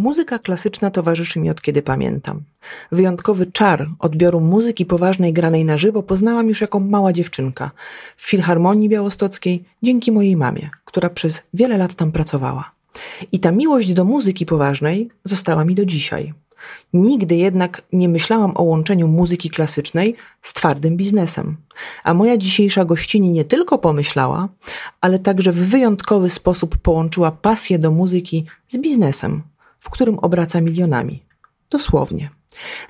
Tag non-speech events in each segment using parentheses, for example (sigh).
Muzyka klasyczna towarzyszy mi od kiedy pamiętam. Wyjątkowy czar odbioru muzyki poważnej granej na żywo poznałam już jako mała dziewczynka w Filharmonii Białostockiej dzięki mojej mamie, która przez wiele lat tam pracowała. I ta miłość do muzyki poważnej została mi do dzisiaj. Nigdy jednak nie myślałam o łączeniu muzyki klasycznej z twardym biznesem. A moja dzisiejsza gościni nie tylko pomyślała, ale także w wyjątkowy sposób połączyła pasję do muzyki z biznesem, w którym obraca milionami. Dosłownie.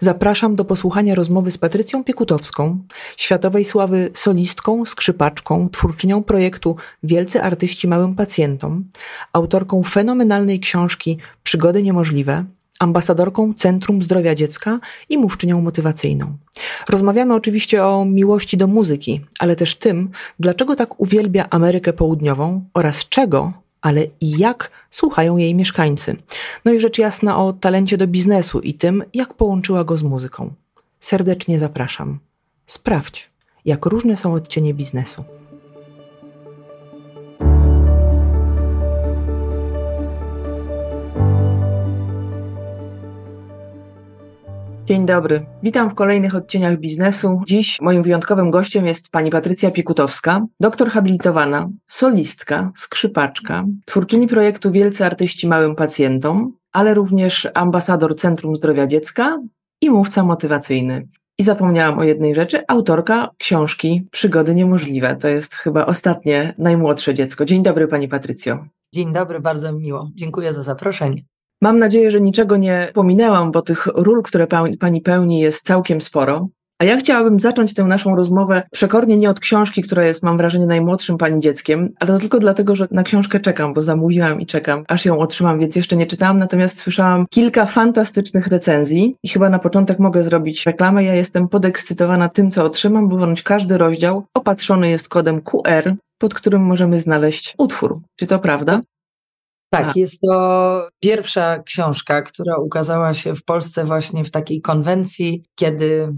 Zapraszam do posłuchania rozmowy z Patrycją Piekutowską, światowej sławy solistką, skrzypaczką, twórczynią projektu Wielcy Artyści Małym Pacjentom, autorką fenomenalnej książki Przygody Niemożliwe, ambasadorką Centrum Zdrowia Dziecka i mówczynią motywacyjną. Rozmawiamy oczywiście o miłości do muzyki, ale też tym, dlaczego tak uwielbia Amerykę Południową oraz czego ale i jak słuchają jej mieszkańcy. No i rzecz jasna o talencie do biznesu i tym, jak połączyła go z muzyką. Serdecznie zapraszam. Sprawdź, jak różne są odcienie biznesu. Dzień dobry. Witam w kolejnych odcieniach biznesu. Dziś moim wyjątkowym gościem jest pani Patrycja Piekutowska, doktor habilitowana, solistka, skrzypaczka, twórczyni projektu Wielcy Artyści Małym Pacjentom, ale również ambasador Centrum Zdrowia Dziecka i mówca motywacyjny. I zapomniałam o jednej rzeczy, autorka książki Przygody Niemożliwe. To jest chyba ostatnie, najmłodsze dziecko. Dzień dobry pani Patrycjo. Dzień dobry, bardzo miło. Dziękuję za zaproszenie. Mam nadzieję, że niczego nie pominęłam, bo tych ról, które pani pełni, jest całkiem sporo. A ja chciałabym zacząć tę naszą rozmowę przekornie nie od książki, która jest, mam wrażenie, najmłodszym pani dzieckiem, ale to tylko dlatego, że na książkę czekam, bo zamówiłam i czekam, aż ją otrzymam, więc jeszcze nie czytałam. Natomiast słyszałam kilka fantastycznych recenzji i chyba na początek mogę zrobić reklamę. Ja jestem podekscytowana tym, co otrzymam, bo wręcz każdy rozdział opatrzony jest kodem QR, pod którym możemy znaleźć utwór. Czy to prawda? Tak, jest to pierwsza książka, która ukazała się w Polsce właśnie w takiej konwencji, kiedy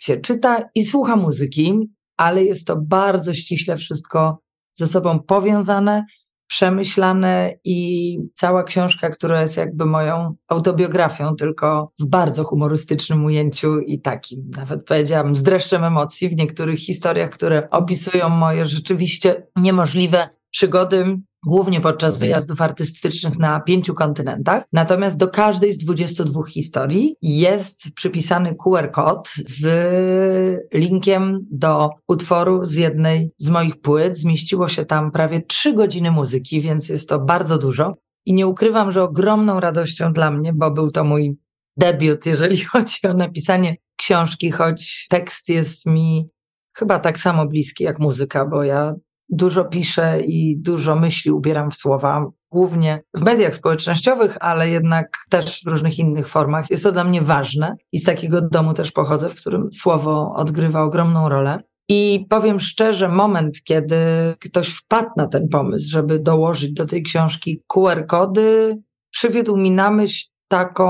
się czyta i słucha muzyki, ale jest to bardzo ściśle wszystko ze sobą powiązane, przemyślane i cała książka, która jest jakby moją autobiografią, tylko w bardzo humorystycznym ujęciu i takim, nawet powiedziałabym, z dreszczem emocji w niektórych historiach, które opisują moje rzeczywiście niemożliwe przygody głównie podczas wyjazdów artystycznych na pięciu kontynentach. Natomiast do każdej z 22 historii jest przypisany QR kod z linkiem do utworu z jednej z moich płyt. Zmieściło się tam prawie trzy godziny muzyki, więc jest to bardzo dużo. I nie ukrywam, że ogromną radością dla mnie, bo był to mój debiut, jeżeli (laughs) chodzi o napisanie książki, choć tekst jest mi chyba tak samo bliski jak muzyka, bo ja dużo piszę i dużo myśli ubieram w słowa, głównie w mediach społecznościowych, ale jednak też w różnych innych formach. Jest to dla mnie ważne i z takiego domu też pochodzę, w którym słowo odgrywa ogromną rolę. I powiem szczerze, moment, kiedy ktoś wpadł na ten pomysł, żeby dołożyć do tej książki QR-kody, przywiódł mi na myśl taką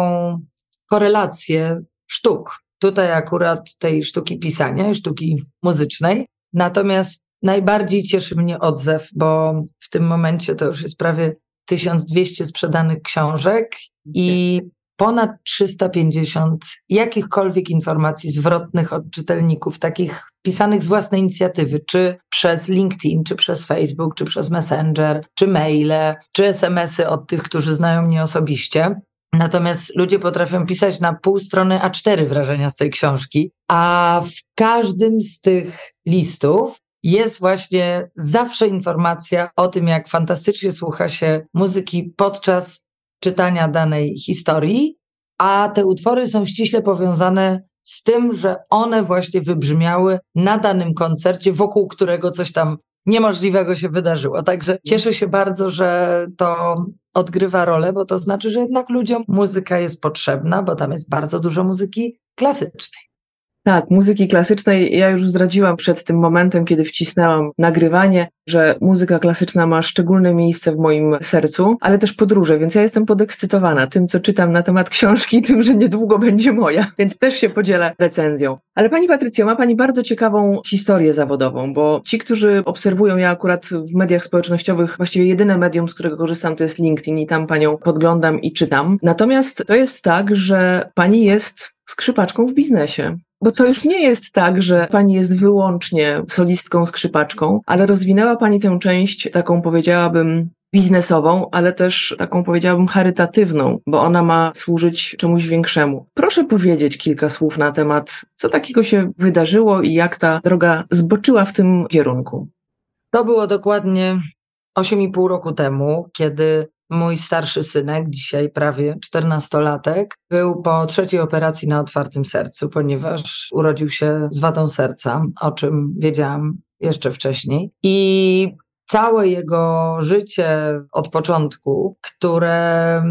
korelację sztuk. Tutaj akurat tej sztuki pisania i sztuki muzycznej. Natomiast Najbardziej cieszy mnie odzew, bo w tym momencie to już jest prawie 1200 sprzedanych książek i ponad 350 jakichkolwiek informacji zwrotnych od czytelników, takich pisanych z własnej inicjatywy, czy przez LinkedIn, czy przez Facebook, czy przez Messenger, czy maile, czy SMSy od tych, którzy znają mnie osobiście. Natomiast ludzie potrafią pisać na pół strony A4 wrażenia z tej książki, a w każdym z tych listów jest właśnie zawsze informacja o tym, jak fantastycznie słucha się muzyki podczas czytania danej historii, a te utwory są ściśle powiązane z tym, że one właśnie wybrzmiały na danym koncercie, wokół którego coś tam niemożliwego się wydarzyło. Także cieszę się bardzo, że to odgrywa rolę, bo to znaczy, że jednak ludziom muzyka jest potrzebna, bo tam jest bardzo dużo muzyki klasycznej. Tak, muzyki klasycznej ja już zdradziłam przed tym momentem, kiedy wcisnęłam nagrywanie, że muzyka klasyczna ma szczególne miejsce w moim sercu, ale też podróże, więc ja jestem podekscytowana tym, co czytam na temat książki, tym, że niedługo będzie moja, więc też się podzielę recenzją. Ale Pani Patrycjo, ma Pani bardzo ciekawą historię zawodową, bo ci, którzy obserwują, ja akurat w mediach społecznościowych, właściwie jedyne medium, z którego korzystam, to jest LinkedIn i tam Panią podglądam i czytam. Natomiast to jest tak, że Pani jest skrzypaczką w biznesie. Bo to już nie jest tak, że pani jest wyłącznie solistką, skrzypaczką, ale rozwinęła pani tę część taką, powiedziałabym, biznesową, ale też taką powiedziałabym charytatywną, bo ona ma służyć czemuś większemu. Proszę powiedzieć kilka słów na temat, co takiego się wydarzyło i jak ta droga zboczyła w tym kierunku. To było dokładnie 8,5 roku temu, kiedy Mój starszy synek, dzisiaj prawie czternastolatek, był po trzeciej operacji na otwartym sercu, ponieważ urodził się z wadą serca, o czym wiedziałam jeszcze wcześniej. I całe jego życie od początku, które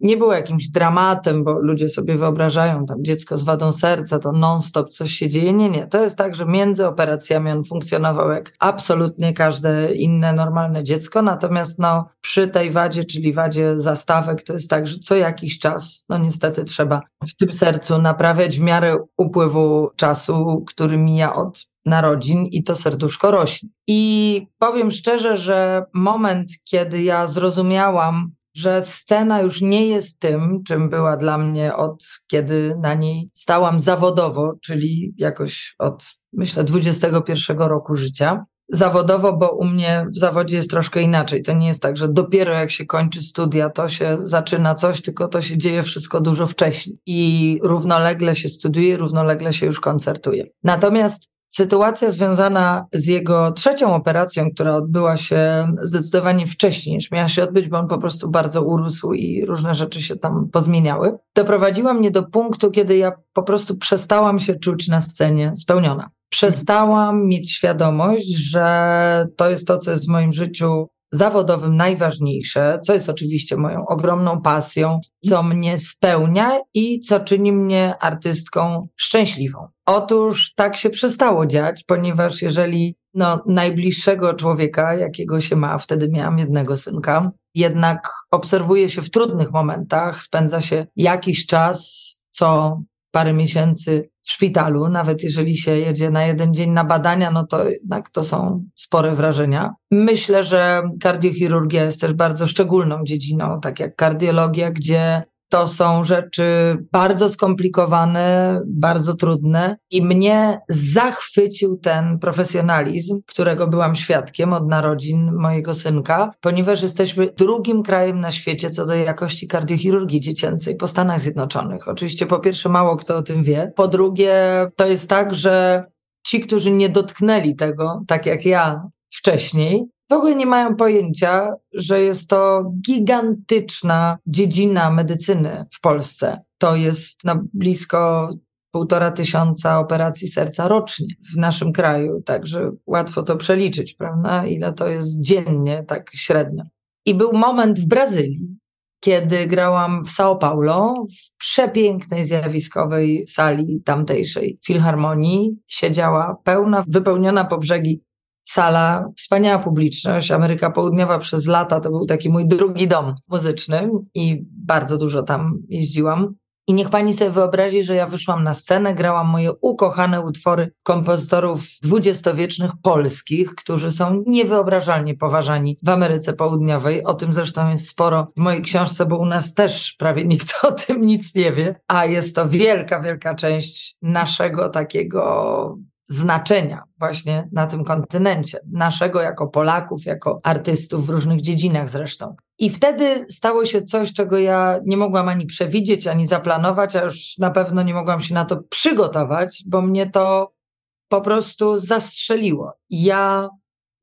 nie było jakimś dramatem, bo ludzie sobie wyobrażają tam dziecko z wadą serca, to non-stop coś się dzieje. Nie, nie. To jest tak, że między operacjami on funkcjonował jak absolutnie każde inne normalne dziecko, natomiast no, przy tej wadzie, czyli wadzie zastawek, to jest tak, że co jakiś czas, no niestety trzeba w tym sercu naprawiać w miarę upływu czasu, który mija od narodzin i to serduszko rośnie. I powiem szczerze, że moment, kiedy ja zrozumiałam, że scena już nie jest tym, czym była dla mnie od kiedy na niej stałam zawodowo, czyli jakoś od myślę 21 roku życia. Zawodowo, bo u mnie w zawodzie jest troszkę inaczej. To nie jest tak, że dopiero jak się kończy studia, to się zaczyna coś, tylko to się dzieje wszystko dużo wcześniej. I równolegle się studiuje, równolegle się już koncertuje. Natomiast Sytuacja związana z jego trzecią operacją, która odbyła się zdecydowanie wcześniej niż miała się odbyć, bo on po prostu bardzo urósł i różne rzeczy się tam pozmieniały, doprowadziła mnie do punktu, kiedy ja po prostu przestałam się czuć na scenie spełniona. Przestałam mieć świadomość, że to jest to, co jest w moim życiu zawodowym najważniejsze, co jest oczywiście moją ogromną pasją, co mnie spełnia i co czyni mnie artystką szczęśliwą. Otóż tak się przestało dziać, ponieważ jeżeli no, najbliższego człowieka, jakiego się ma, wtedy miałam jednego synka, jednak obserwuje się w trudnych momentach, spędza się jakiś czas, co parę miesięcy w szpitalu, nawet jeżeli się jedzie na jeden dzień na badania, no to jednak to są spore wrażenia. Myślę, że kardiochirurgia jest też bardzo szczególną dziedziną, tak jak kardiologia, gdzie to są rzeczy bardzo skomplikowane, bardzo trudne i mnie zachwycił ten profesjonalizm, którego byłam świadkiem od narodzin mojego synka, ponieważ jesteśmy drugim krajem na świecie co do jakości kardiochirurgii dziecięcej po Stanach Zjednoczonych. Oczywiście po pierwsze mało kto o tym wie, po drugie to jest tak, że ci, którzy nie dotknęli tego, tak jak ja wcześniej, w ogóle nie mają pojęcia, że jest to gigantyczna dziedzina medycyny w Polsce. To jest na blisko półtora tysiąca operacji serca rocznie w naszym kraju, także łatwo to przeliczyć, prawda? Ile to jest dziennie, tak średnio. I był moment w Brazylii, kiedy grałam w São Paulo, w przepięknej, zjawiskowej sali tamtejszej filharmonii. Siedziała pełna, wypełniona po brzegi sala, wspaniała publiczność. Ameryka Południowa przez lata to był taki mój drugi dom muzyczny i bardzo dużo tam jeździłam. I niech pani sobie wyobrazi, że ja wyszłam na scenę, grałam moje ukochane utwory kompozytorów dwudziestowiecznych polskich, którzy są niewyobrażalnie poważani w Ameryce Południowej. O tym zresztą jest sporo w mojej książce, bo u nas też prawie nikt (laughs) o tym nic nie wie, a jest to wielka, wielka część naszego takiego znaczenia właśnie na tym kontynencie, naszego jako Polaków, jako artystów w różnych dziedzinach zresztą. I wtedy stało się coś, czego ja nie mogłam ani przewidzieć, ani zaplanować, a już na pewno nie mogłam się na to przygotować, bo mnie to po prostu zastrzeliło. Ja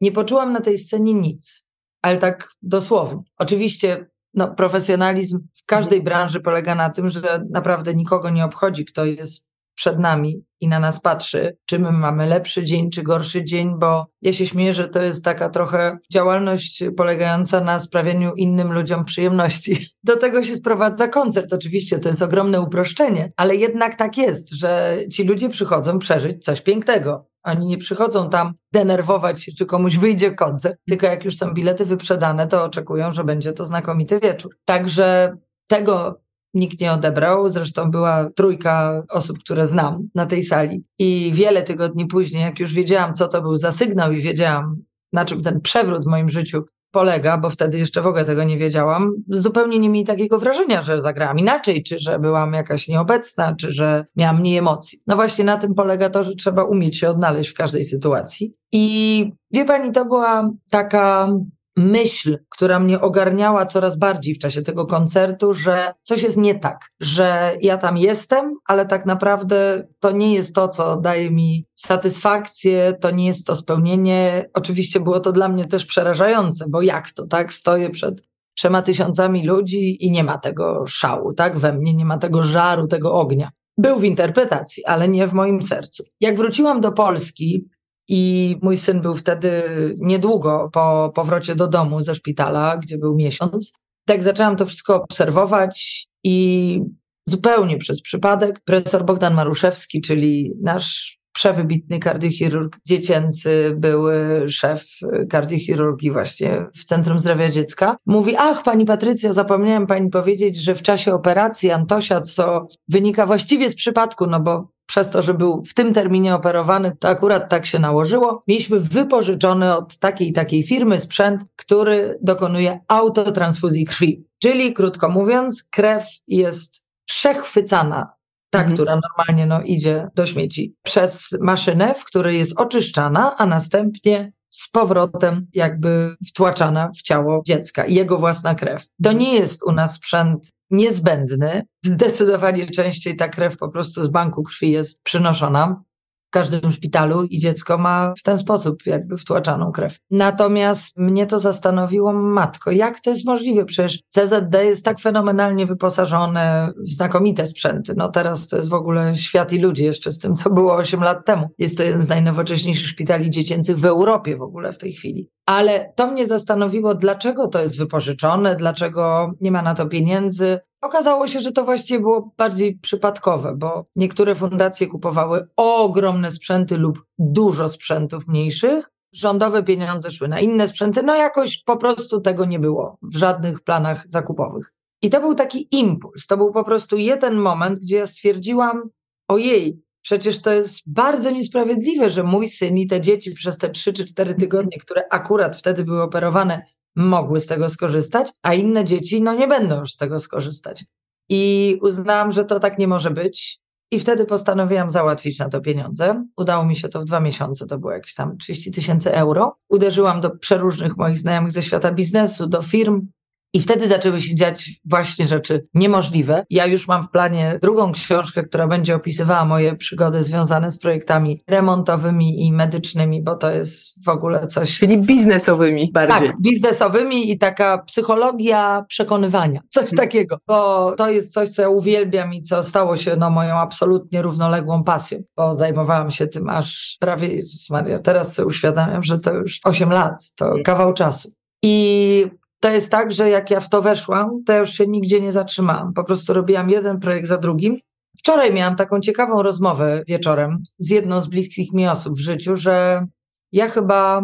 nie poczułam na tej scenie nic, ale tak dosłownie. Oczywiście no, profesjonalizm w każdej branży polega na tym, że naprawdę nikogo nie obchodzi, kto jest przed nami i na nas patrzy, czy my mamy lepszy dzień, czy gorszy dzień, bo ja się śmieję, że to jest taka trochę działalność polegająca na sprawieniu innym ludziom przyjemności. (laughs) Do tego się sprowadza koncert. Oczywiście to jest ogromne uproszczenie, ale jednak tak jest, że ci ludzie przychodzą przeżyć coś pięknego. Oni nie przychodzą tam denerwować się, czy komuś wyjdzie koncert, tylko jak już są bilety wyprzedane, to oczekują, że będzie to znakomity wieczór. Także tego nikt nie odebrał. Zresztą była trójka osób, które znam na tej sali. I wiele tygodni później, jak już wiedziałam, co to był za sygnał i wiedziałam, na czym ten przewrót w moim życiu polega, bo wtedy jeszcze w ogóle tego nie wiedziałam, zupełnie nie mieli takiego wrażenia, że zagrałam inaczej, czy że byłam jakaś nieobecna, czy że miałam mniej emocji. No właśnie na tym polega to, że trzeba umieć się odnaleźć w każdej sytuacji. I wie pani, to była taka myśl, która mnie ogarniała coraz bardziej w czasie tego koncertu, że coś jest nie tak, że ja tam jestem, ale tak naprawdę to nie jest to, co daje mi satysfakcję, to nie jest to spełnienie. Oczywiście było to dla mnie też przerażające, bo jak to, tak? Stoję przed trzema tysiącami ludzi i nie ma tego szału, tak? We mnie nie ma tego żaru, tego ognia. Był w interpretacji, ale nie w moim sercu. Jak wróciłam do Polski, i mój syn był wtedy niedługo po powrocie do domu ze szpitala, gdzie był miesiąc. Tak zaczęłam to wszystko obserwować i zupełnie przez przypadek profesor Bogdan Maruszewski, czyli nasz przewybitny kardiochirurg dziecięcy, były szef kardiochirurgii właśnie w Centrum Zdrowia Dziecka. Mówi, ach pani Patrycja, zapomniałem pani powiedzieć, że w czasie operacji Antosia, co wynika właściwie z przypadku, no bo przez to, że był w tym terminie operowany, to akurat tak się nałożyło. Mieliśmy wypożyczony od takiej i takiej firmy sprzęt, który dokonuje autotransfuzji krwi. Czyli krótko mówiąc, krew jest przechwycana ta, mhm. która normalnie no, idzie do śmieci, przez maszynę, w której jest oczyszczana, a następnie z powrotem jakby wtłaczana w ciało dziecka jego własna krew. To nie jest u nas sprzęt niezbędny. Zdecydowanie częściej ta krew po prostu z banku krwi jest przynoszona każdym szpitalu i dziecko ma w ten sposób jakby wtłaczaną krew. Natomiast mnie to zastanowiło, matko, jak to jest możliwe? Przecież CZD jest tak fenomenalnie wyposażone w znakomite sprzęty. No teraz to jest w ogóle świat i ludzie jeszcze z tym, co było 8 lat temu. Jest to jeden z najnowocześniejszych szpitali dziecięcych w Europie w ogóle w tej chwili. Ale to mnie zastanowiło, dlaczego to jest wypożyczone, dlaczego nie ma na to pieniędzy. Okazało się, że to właściwie było bardziej przypadkowe, bo niektóre fundacje kupowały ogromne sprzęty lub dużo sprzętów mniejszych. Rządowe pieniądze szły na inne sprzęty, no jakoś po prostu tego nie było w żadnych planach zakupowych. I to był taki impuls, to był po prostu jeden moment, gdzie ja stwierdziłam: ojej, przecież to jest bardzo niesprawiedliwe, że mój syn i te dzieci przez te trzy czy cztery tygodnie, które akurat wtedy były operowane, mogły z tego skorzystać, a inne dzieci no nie będą już z tego skorzystać. I uznałam, że to tak nie może być. I wtedy postanowiłam załatwić na to pieniądze. Udało mi się to w dwa miesiące, to było jakieś tam 30 tysięcy euro. Uderzyłam do przeróżnych moich znajomych ze świata biznesu, do firm, i wtedy zaczęły się dziać właśnie rzeczy niemożliwe. Ja już mam w planie drugą książkę, która będzie opisywała moje przygody związane z projektami remontowymi i medycznymi, bo to jest w ogóle coś. Czyli biznesowymi bardziej. Tak, biznesowymi i taka psychologia przekonywania, coś hmm. takiego. Bo to jest coś, co ja uwielbiam i co stało się no, moją absolutnie równoległą pasją, bo zajmowałam się tym aż prawie, Jezus Maria, teraz sobie uświadamiam, że to już 8 lat, to kawał czasu. I to jest tak, że jak ja w to weszłam, to ja już się nigdzie nie zatrzymałam. Po prostu robiłam jeden projekt za drugim. Wczoraj miałam taką ciekawą rozmowę wieczorem z jedną z bliskich mi osób w życiu, że ja chyba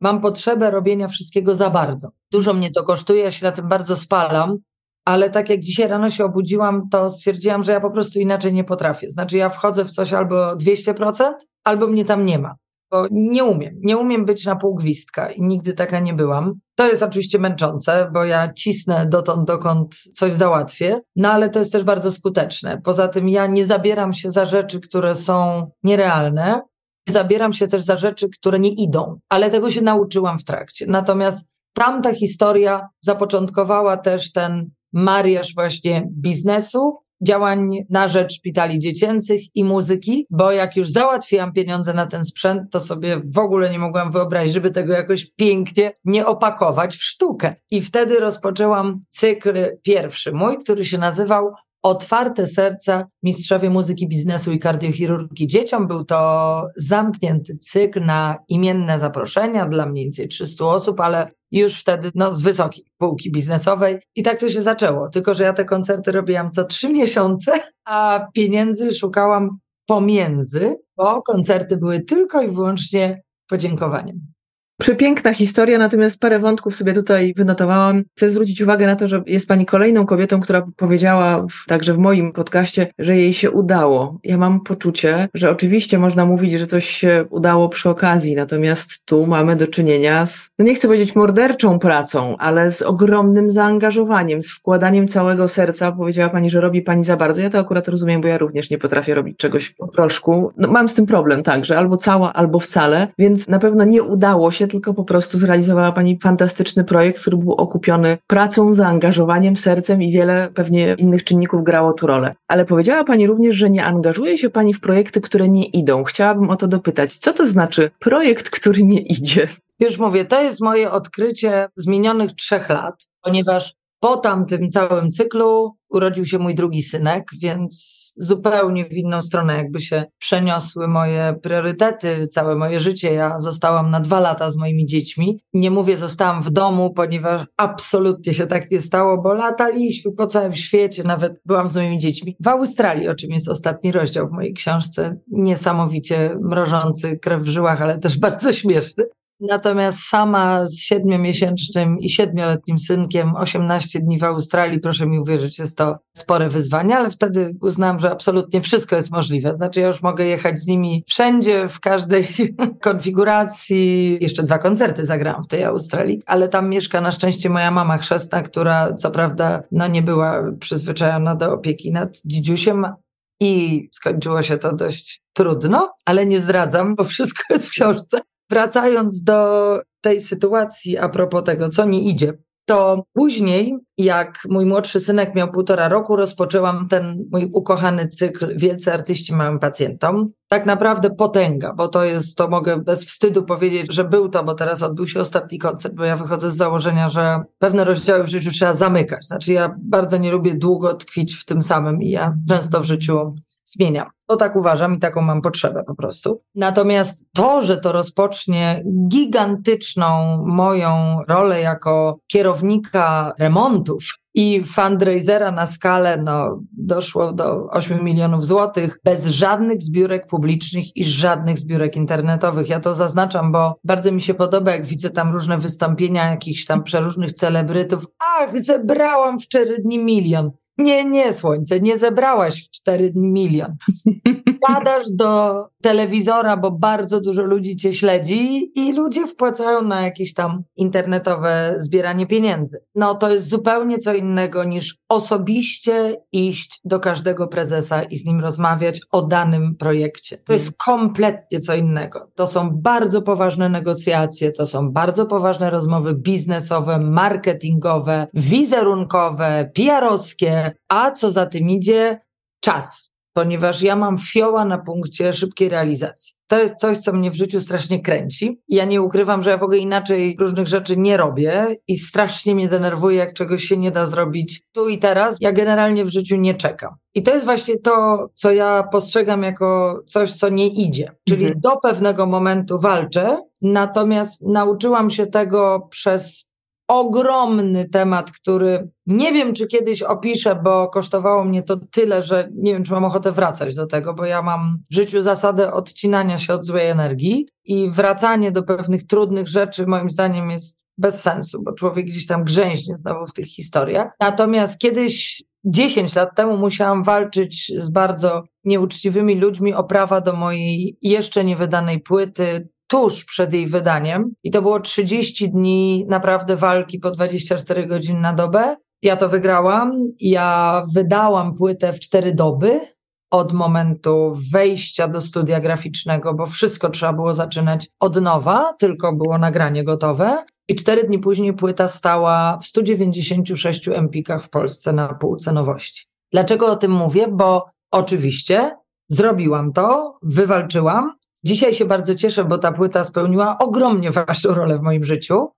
mam potrzebę robienia wszystkiego za bardzo. Dużo mnie to kosztuje, ja się na tym bardzo spalam, ale tak jak dzisiaj rano się obudziłam, to stwierdziłam, że ja po prostu inaczej nie potrafię. Znaczy, ja wchodzę w coś albo 200%, albo mnie tam nie ma bo nie umiem. Nie umiem być na pół gwizdka i nigdy taka nie byłam. To jest oczywiście męczące, bo ja cisnę dotąd, dokąd coś załatwię, no ale to jest też bardzo skuteczne. Poza tym ja nie zabieram się za rzeczy, które są nierealne. Zabieram się też za rzeczy, które nie idą, ale tego się nauczyłam w trakcie. Natomiast tamta historia zapoczątkowała też ten mariaż właśnie biznesu działań na rzecz szpitali dziecięcych i muzyki, bo jak już załatwiłam pieniądze na ten sprzęt, to sobie w ogóle nie mogłam wyobrazić, żeby tego jakoś pięknie nie opakować w sztukę. I wtedy rozpoczęłam cykl pierwszy mój, który się nazywał Otwarte serca mistrzowie muzyki, biznesu i kardiochirurgii dzieciom. Był to zamknięty cykl na imienne zaproszenia dla mniej więcej 300 osób, ale już wtedy no, z wysokiej półki biznesowej. I tak to się zaczęło. Tylko, że ja te koncerty robiłam co trzy (laughs) miesiące, a pieniędzy szukałam pomiędzy, bo koncerty były tylko i wyłącznie podziękowaniem. Przepiękna historia, natomiast parę wątków sobie tutaj wynotowałam. Chcę zwrócić uwagę na to, że jest Pani kolejną kobietą, która powiedziała w, także w moim podcaście, że jej się udało. Ja mam poczucie, że oczywiście można mówić, że coś się udało przy okazji, natomiast tu mamy do czynienia z, no nie chcę powiedzieć morderczą pracą, ale z ogromnym zaangażowaniem, z wkładaniem całego serca. Powiedziała Pani, że robi Pani za bardzo. Ja to akurat rozumiem, bo ja również nie potrafię robić czegoś po troszku. No, mam z tym problem także, albo cała, albo wcale, więc na pewno nie udało się tylko po prostu zrealizowała Pani fantastyczny projekt, który był okupiony pracą, zaangażowaniem, sercem i wiele pewnie innych czynników grało tu rolę. Ale powiedziała Pani również, że nie angażuje się Pani w projekty, które nie idą. Chciałabym o to dopytać. Co to znaczy projekt, który nie idzie? Już mówię, to jest moje odkrycie z minionych trzech lat, ponieważ po tamtym całym cyklu urodził się mój drugi synek, więc zupełnie w inną stronę jakby się przeniosły moje priorytety, całe moje życie. Ja zostałam na dwa lata z moimi dziećmi. Nie mówię zostałam w domu, ponieważ absolutnie się tak nie stało, bo lataliśmy po całym świecie, nawet byłam z moimi dziećmi. W Australii, o czym jest ostatni rozdział w mojej książce, niesamowicie mrożący krew w żyłach, ale też (laughs) bardzo śmieszny. Natomiast sama z siedmiomiesięcznym i siedmioletnim synkiem 18 dni w Australii, proszę mi uwierzyć, jest to spore wyzwanie, ale wtedy uznałam, że absolutnie wszystko jest możliwe. Znaczy ja już mogę jechać z nimi wszędzie, w każdej (laughs) konfiguracji. Jeszcze dwa koncerty zagrałam w tej Australii, ale tam mieszka na szczęście moja mama chrzestna, która co prawda no, nie była przyzwyczajona do opieki nad dzidziusiem, i skończyło się to dość trudno, ale nie zdradzam, bo wszystko jest w książce. Wracając do tej sytuacji a propos tego, co nie idzie, to później, jak mój młodszy synek miał półtora roku, rozpoczęłam ten mój ukochany cykl Wielcy artyści małym pacjentom. Tak naprawdę potęga, bo to jest, to mogę bez wstydu powiedzieć, że był to, bo teraz odbył się ostatni koncert, bo ja wychodzę z założenia, że pewne rozdziały w życiu trzeba zamykać. Znaczy ja bardzo nie lubię długo tkwić w tym samym i ja często w życiu zmieniam. To tak uważam i taką mam potrzebę po prostu. Natomiast to, że to rozpocznie gigantyczną moją rolę jako kierownika remontów i fundraisera na skalę no, doszło do 8 milionów złotych bez żadnych zbiórek publicznych i żadnych zbiórek internetowych. Ja to zaznaczam, bo bardzo mi się podoba, jak widzę tam różne wystąpienia jakichś tam przeróżnych celebrytów. Ach, zebrałam w 4 dni milion. Nie, nie, słońce, nie zebrałaś w cztery dni milion. (laughs) Padasz do telewizora, bo bardzo dużo ludzi cię śledzi i ludzie wpłacają na jakieś tam internetowe zbieranie pieniędzy. No to jest zupełnie co innego niż osobiście iść do każdego prezesa i z nim rozmawiać o danym projekcie. To jest kompletnie co innego. To są bardzo poważne negocjacje, to są bardzo poważne rozmowy biznesowe, marketingowe, wizerunkowe, PR-owskie, a co za tym idzie, czas. Ponieważ ja mam fioła na punkcie szybkiej realizacji. To jest coś, co mnie w życiu strasznie kręci. Ja nie ukrywam, że ja w ogóle inaczej różnych rzeczy nie robię i strasznie mnie denerwuje, jak czegoś się nie da zrobić tu i teraz. Ja generalnie w życiu nie czekam. I to jest właśnie to, co ja postrzegam jako coś, co nie idzie. Czyli mhm. do pewnego momentu walczę, natomiast nauczyłam się tego przez ogromny temat, który nie wiem, czy kiedyś opiszę, bo kosztowało mnie to tyle, że nie wiem, czy mam ochotę wracać do tego, bo ja mam w życiu zasadę odcinania się od złej energii i wracanie do pewnych trudnych rzeczy, moim zdaniem, jest bez sensu, bo człowiek gdzieś tam grzęźnie znowu w tych historiach. Natomiast kiedyś 10 lat temu musiałam walczyć z bardzo nieuczciwymi ludźmi o prawa do mojej jeszcze niewydanej płyty, tuż przed jej wydaniem i to było 30 dni naprawdę walki po 24 godziny na dobę. Ja to wygrałam. Ja wydałam płytę w 4 doby od momentu wejścia do studia graficznego, bo wszystko trzeba było zaczynać od nowa, tylko było nagranie gotowe. I cztery dni później płyta stała w 196 empikach w Polsce na półce nowości. Dlaczego o tym mówię? Bo oczywiście zrobiłam to, wywalczyłam, Dzisiaj się bardzo cieszę, bo ta płyta spełniła ogromnie ważną rolę w moim życiu.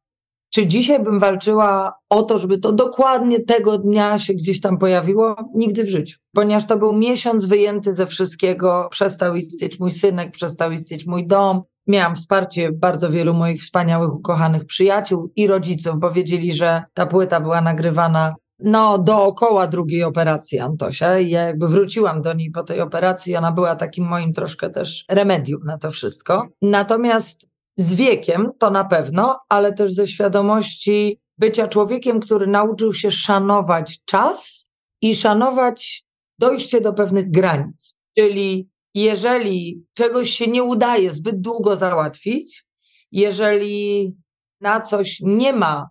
Czy dzisiaj bym walczyła o to, żeby to dokładnie tego dnia się gdzieś tam pojawiło? Nigdy w życiu. Ponieważ to był miesiąc wyjęty ze wszystkiego. Przestał istnieć mój synek, przestał istnieć mój dom. Miałam wsparcie bardzo wielu moich wspaniałych, ukochanych przyjaciół i rodziców, bo wiedzieli, że ta płyta była nagrywana no, dookoła drugiej operacji Antosia i ja jakby wróciłam do niej po tej operacji. Ona była takim moim troszkę też remedium na to wszystko. Natomiast z wiekiem to na pewno, ale też ze świadomości bycia człowiekiem, który nauczył się szanować czas i szanować dojście do pewnych granic. Czyli jeżeli czegoś się nie udaje zbyt długo załatwić, jeżeli na coś nie ma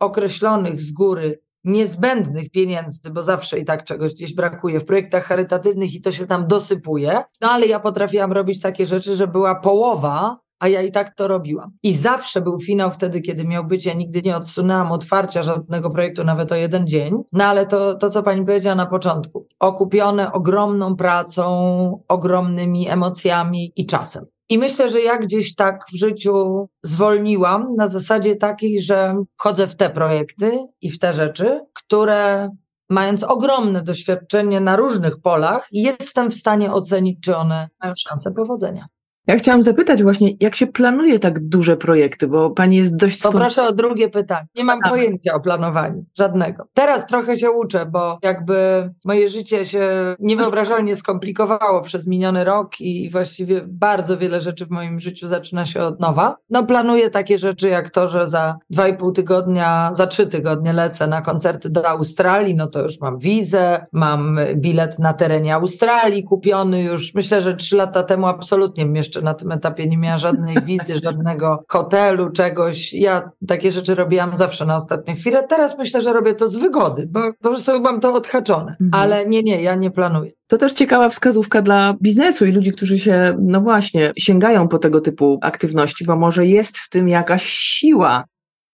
określonych z góry niezbędnych pieniędzy, bo zawsze i tak czegoś gdzieś brakuje w projektach charytatywnych i to się tam dosypuje, no ale ja potrafiłam robić takie rzeczy, że była połowa a ja i tak to robiłam. I zawsze był finał wtedy, kiedy miał być. Ja nigdy nie odsunęłam otwarcia żadnego projektu, nawet o jeden dzień. No ale to, to co pani powiedziała na początku, okupione ogromną pracą, ogromnymi emocjami i czasem. I myślę, że ja gdzieś tak w życiu zwolniłam na zasadzie takiej, że wchodzę w te projekty i w te rzeczy, które mając ogromne doświadczenie na różnych polach, jestem w stanie ocenić, czy one mają szansę powodzenia. Ja chciałam zapytać właśnie, jak się planuje tak duże projekty, bo pani jest dość... Poproszę o drugie pytanie. Nie mam A. pojęcia o planowaniu, żadnego. Teraz trochę się uczę, bo jakby moje życie się niewyobrażalnie skomplikowało przez miniony rok i właściwie bardzo wiele rzeczy w moim życiu zaczyna się od nowa. No planuję takie rzeczy jak to, że za dwa i pół tygodnia, za trzy tygodnie lecę na koncerty do Australii, no to już mam wizę, mam bilet na terenie Australii kupiony już. Myślę, że trzy lata temu absolutnie jeszcze jeszcze na tym etapie nie miała żadnej wizy, (laughs) żadnego hotelu, czegoś. Ja takie rzeczy robiłam zawsze na ostatnią chwilę. Teraz myślę, że robię to z wygody, bo po prostu mam to odhaczone. Mhm. Ale nie, nie, ja nie planuję. To też ciekawa wskazówka dla biznesu i ludzi, którzy się, no właśnie, sięgają po tego typu aktywności, bo może jest w tym jakaś siła.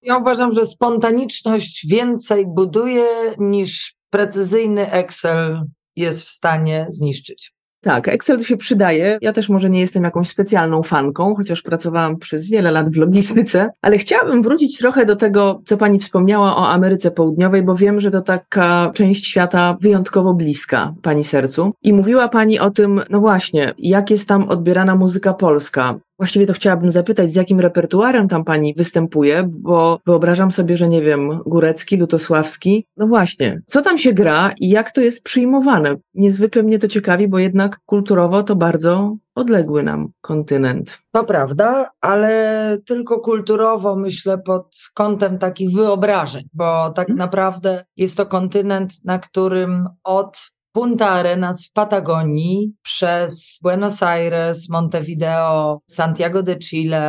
Ja uważam, że spontaniczność więcej buduje niż precyzyjny Excel jest w stanie zniszczyć. Tak, Excel się przydaje. Ja też może nie jestem jakąś specjalną fanką, chociaż pracowałam przez wiele lat w logistyce, ale chciałabym wrócić trochę do tego, co Pani wspomniała o Ameryce Południowej, bo wiem, że to taka część świata wyjątkowo bliska Pani sercu. I mówiła Pani o tym, no właśnie, jak jest tam odbierana muzyka polska. Właściwie to chciałabym zapytać, z jakim repertuarem tam pani występuje, bo wyobrażam sobie, że nie wiem, Górecki, Lutosławski. No właśnie, co tam się gra i jak to jest przyjmowane? Niezwykle mnie to ciekawi, bo jednak kulturowo to bardzo odległy nam kontynent. To prawda, ale tylko kulturowo myślę pod kątem takich wyobrażeń, bo tak hmm. naprawdę jest to kontynent, na którym od Punta Arenas w Patagonii przez Buenos Aires, Montevideo, Santiago de Chile,